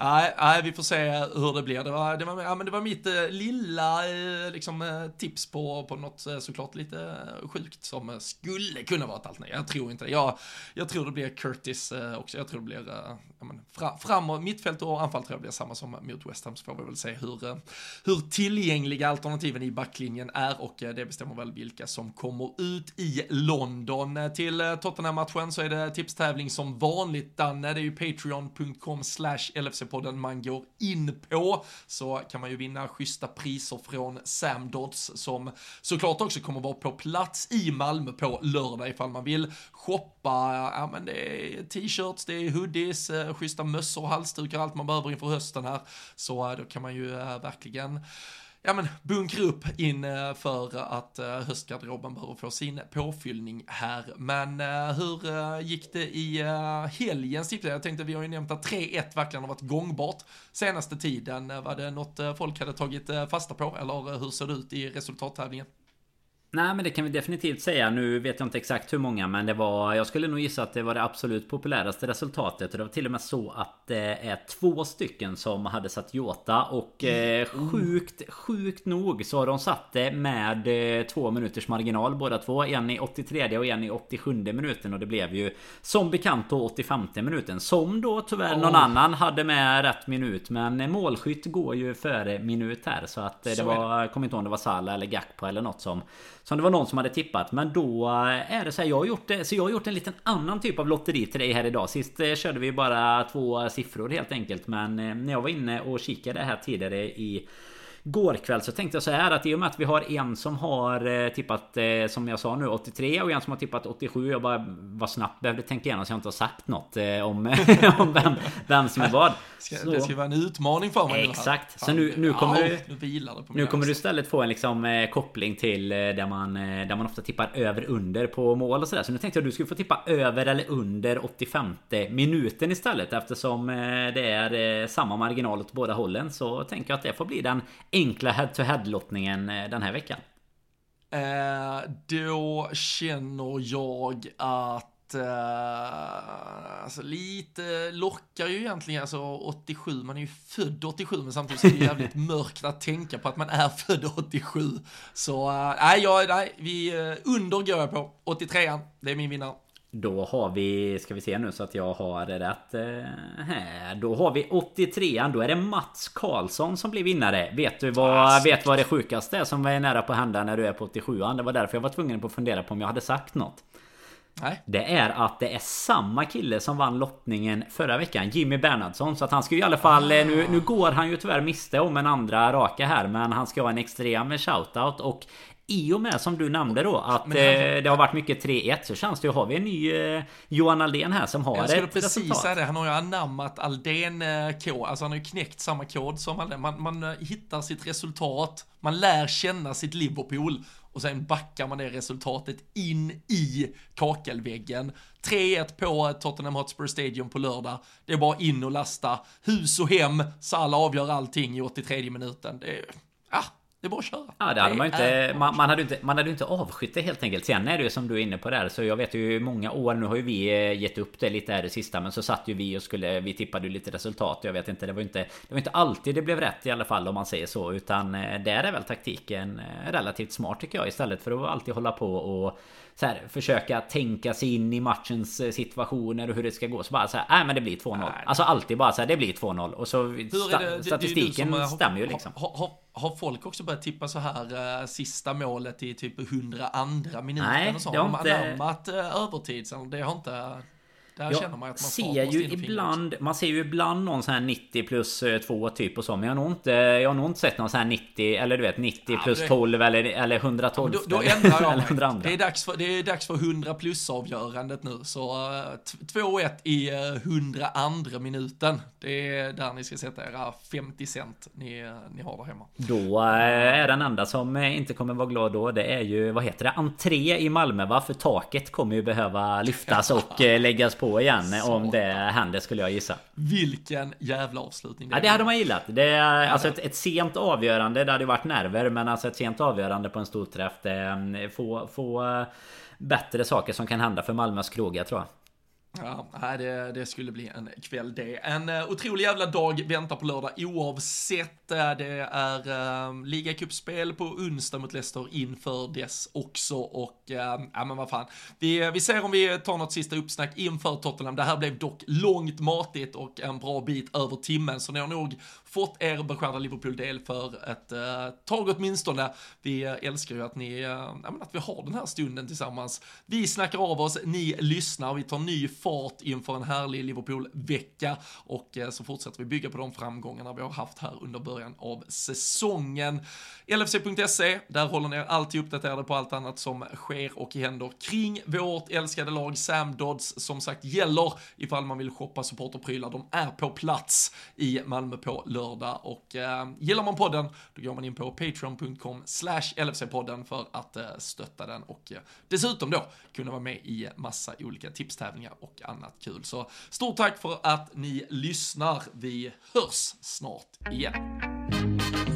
Nej, nej, vi får se hur det blir. Det var, det var, ja, men det var mitt eh, lilla eh, liksom, eh, tips på, på något eh, såklart lite eh, sjukt som eh, skulle kunna vara ett alternativ. Jag tror inte det. Jag, jag tror det blir Curtis också. Jag tror det blir ja, men, fra, framåt, mittfält och anfall tror jag blir samma som mot West Ham. Så får vi väl se hur, hur tillgängliga alternativen i backlinjen är och det bestämmer väl vilka som kommer ut i London. Till Tottenham-matchen så är det tipstävling som vanligt, Danne. Det är ju patreon.com slash podden man går in på. Så kan man ju vinna schyssta priser från Sam Dodds som såklart också kommer vara på plats i Malmö på lördag ifall man vill shoppa. Ja men det är t-shirts, det är hoodies, eh, schyssta mössor, halsdukar, allt man behöver inför hösten här. Så eh, då kan man ju eh, verkligen ja men bunkra upp inför eh, att eh, höstgarderoben behöver få sin påfyllning här. Men eh, hur gick det i helgen? Jag tänkte vi har ju nämnt att 3-1 verkligen har varit gångbart senaste tiden. Var det något folk hade tagit fasta på eller hur ser det ut i resultattävlingen? Nej men det kan vi definitivt säga. Nu vet jag inte exakt hur många men det var Jag skulle nog gissa att det var det absolut populäraste resultatet. Och det var till och med så att det är två stycken som hade satt Jota Och eh, sjukt, sjukt nog så har de satt det med eh, två minuters marginal båda två. En i 83 och en i 87 minuten. Och det blev ju som bekant då 85 minuten. Som då tyvärr någon Oh. annan hade med rätt minut. Men målskytt går ju före minut här. Så att eh, det. var jag kommer inte ihåg om det var Salah eller Gakpo eller något som som det var någon som hade tippat. Men då eh, är det så här, jag har gjort det Så jag har gjort en liten annan typ av lotteri till dig här idag. Sist eh, körde vi bara två siffror helt enkelt. Men när jag var inne och kikade här tidigare i Går kväll så tänkte jag så här att i och med att vi har en som har eh, tippat eh, som jag sa nu 83 och en som har tippat 87 Jag bara var snabbt behövde tänka igenom så jag inte har sagt något eh, om, (laughs) om vem, vem som är vad Så- Det ska vara en utmaning för mig. Exakt. Så nu- nu kommer ja, du- Nu kommer du istället få en liksom koppling till där man, där man ofta tippar över under på mål och sådär. Så nu tänkte jag att du skulle få tippa över eller under 85 minuten istället. Eftersom det är samma marginal åt båda hållen. Så tänker jag att det får bli den enkla head-to-head lottningen eh, den här veckan. Eh, då känner jag att eh, alltså lite lockar ju egentligen, alltså 87, man är ju född 87 men samtidigt så är det jävligt (laughs) mörkt att tänka på att man är född 87. Så eh, nej, jag, nej, vi uh, under går jag på, 83an, det är min vinnare. Då har vi, ska vi se nu så att jag har rätt eh, här. Då har vi 83an, då är det Mats Karlsson som blir vinnare. Vet du vad, vet vad det sjukaste är som är nära på att hända när du är på 87an? Det var därför jag var tvungen på att fundera på om jag hade sagt något. Nej, Det är att det är samma kille som vann lottningen förra veckan Jimmy Bernhardsson Så att han ska ju i alla fall eh, nu, nu går han ju tyvärr miste om en andra raka här Men han ska ha en extrem shoutout och i och med som du nämnde då att han- eh, det har varit mycket 3-1 så känns det ju Har vi en ny eh, Johan Aldén här som har jag skulle ett precis resultat säga det, han har ju anammat Aldén eh, kod, alltså han har ju knäckt samma kod som Aldén. Man, man eh, hittar sitt resultat, man lär känna sitt Liverpool och sen backar man det resultatet in i kakelväggen. 3-1 på Tottenham Hotspur Stadium på lördag. Det är bara in och lasta. Hus och hem, Salah avgör allting i 83 minuten. Det är, ah, Det är bara att köra. Ja det hade man ju inte man, man hade ju inte Man hade ju inte avskytt det helt enkelt Sen är det ju som du är inne på där Så jag vet ju många år Nu har ju vi eh, gett upp det lite här det sista Men så satt ju vi och skulle Vi tippade ju lite resultat Jag vet inte Det var ju inte Det var inte alltid det blev rätt i alla fall Om man säger så Utan eh, där är väl taktiken eh, Relativt smart tycker jag Istället för att alltid hålla på och så här, försöka tänka sig in i matchens situationer och hur det ska gå. Så bara så här, nej men det blir 2-0. Nej. Alltså alltid bara så här, det blir 2-0. Och så statistiken stämmer ju liksom. Har, har, har folk också börjat tippa så här eh, sista målet i typ 102 minuten Nej, och så? det har Har de inte- anammat uh, övertid? Så det har inte... Där känner man att man ser ju ibland Man ser ju ibland någon sån här 90 plus 2 typ och så Men jag har nog inte Jag har nog inte sett någon sån här 90 Eller du vet 90 plus det- 12 eller, eller 112 Då, då ändrar jag (laughs) mig. 102. Det är, dags för, det är dags för 100 plus avgörandet nu. Så eh, t- 2-1 i uh, 102 minuten. Det är där ni ska sätta era 50 cent ni, eh, ni har där hemma. Då eh, är den enda som eh, inte kommer vara glad då Det är ju vad heter det? Entré i Malmö va? För taket kommer ju behöva lyftas och eh, läggas på igen eh, Om det händer skulle jag gissa Vilken jävla avslutning Ja det hade man gillat. Det är alltså ett, ett sent avgörande. Det hade varit nerver. Men alltså ett sent avgörande på en storträff. Det är få, få eh, bättre saker som kan hända för Malmös krogar tror jag. Ja, nej, det, det skulle bli en kväll det. En uh, otrolig jävla dag väntar på lördag oavsett. Eh, det är uh, ligacupspel på onsdag mot Leicester inför dess också och uh, ja men vad fan. Vi, vi ser om vi tar något sista uppsnack inför Tottenham. Det här blev dock långt matigt och en bra bit över timmen så ni har nog fått er beskärda Liverpool-del för ett eh, tag åtminstone. Vi eh, älskar ju att ni, eh, ja, men att vi har den här stunden tillsammans. Vi snackar av oss, ni lyssnar, vi tar ny fart inför en härlig Liverpool-vecka och eh, så fortsätter vi bygga på de framgångarna vi har haft här under början av säsongen. LFC.se, där håller ni er alltid uppdaterade på allt annat som sker och händer kring vårt älskade lag. Sam Dodds som sagt gäller ifall man vill shoppa supporterprylar. De är på plats i Malmö på lördag lördag och eh, gillar man podden då går man in på patreon.com slash LFC-podden för att eh, stötta den och eh, dessutom då kunna vara med i massa olika tipstävlingar och annat kul. Så stort tack för att ni lyssnar. Vi hörs snart igen.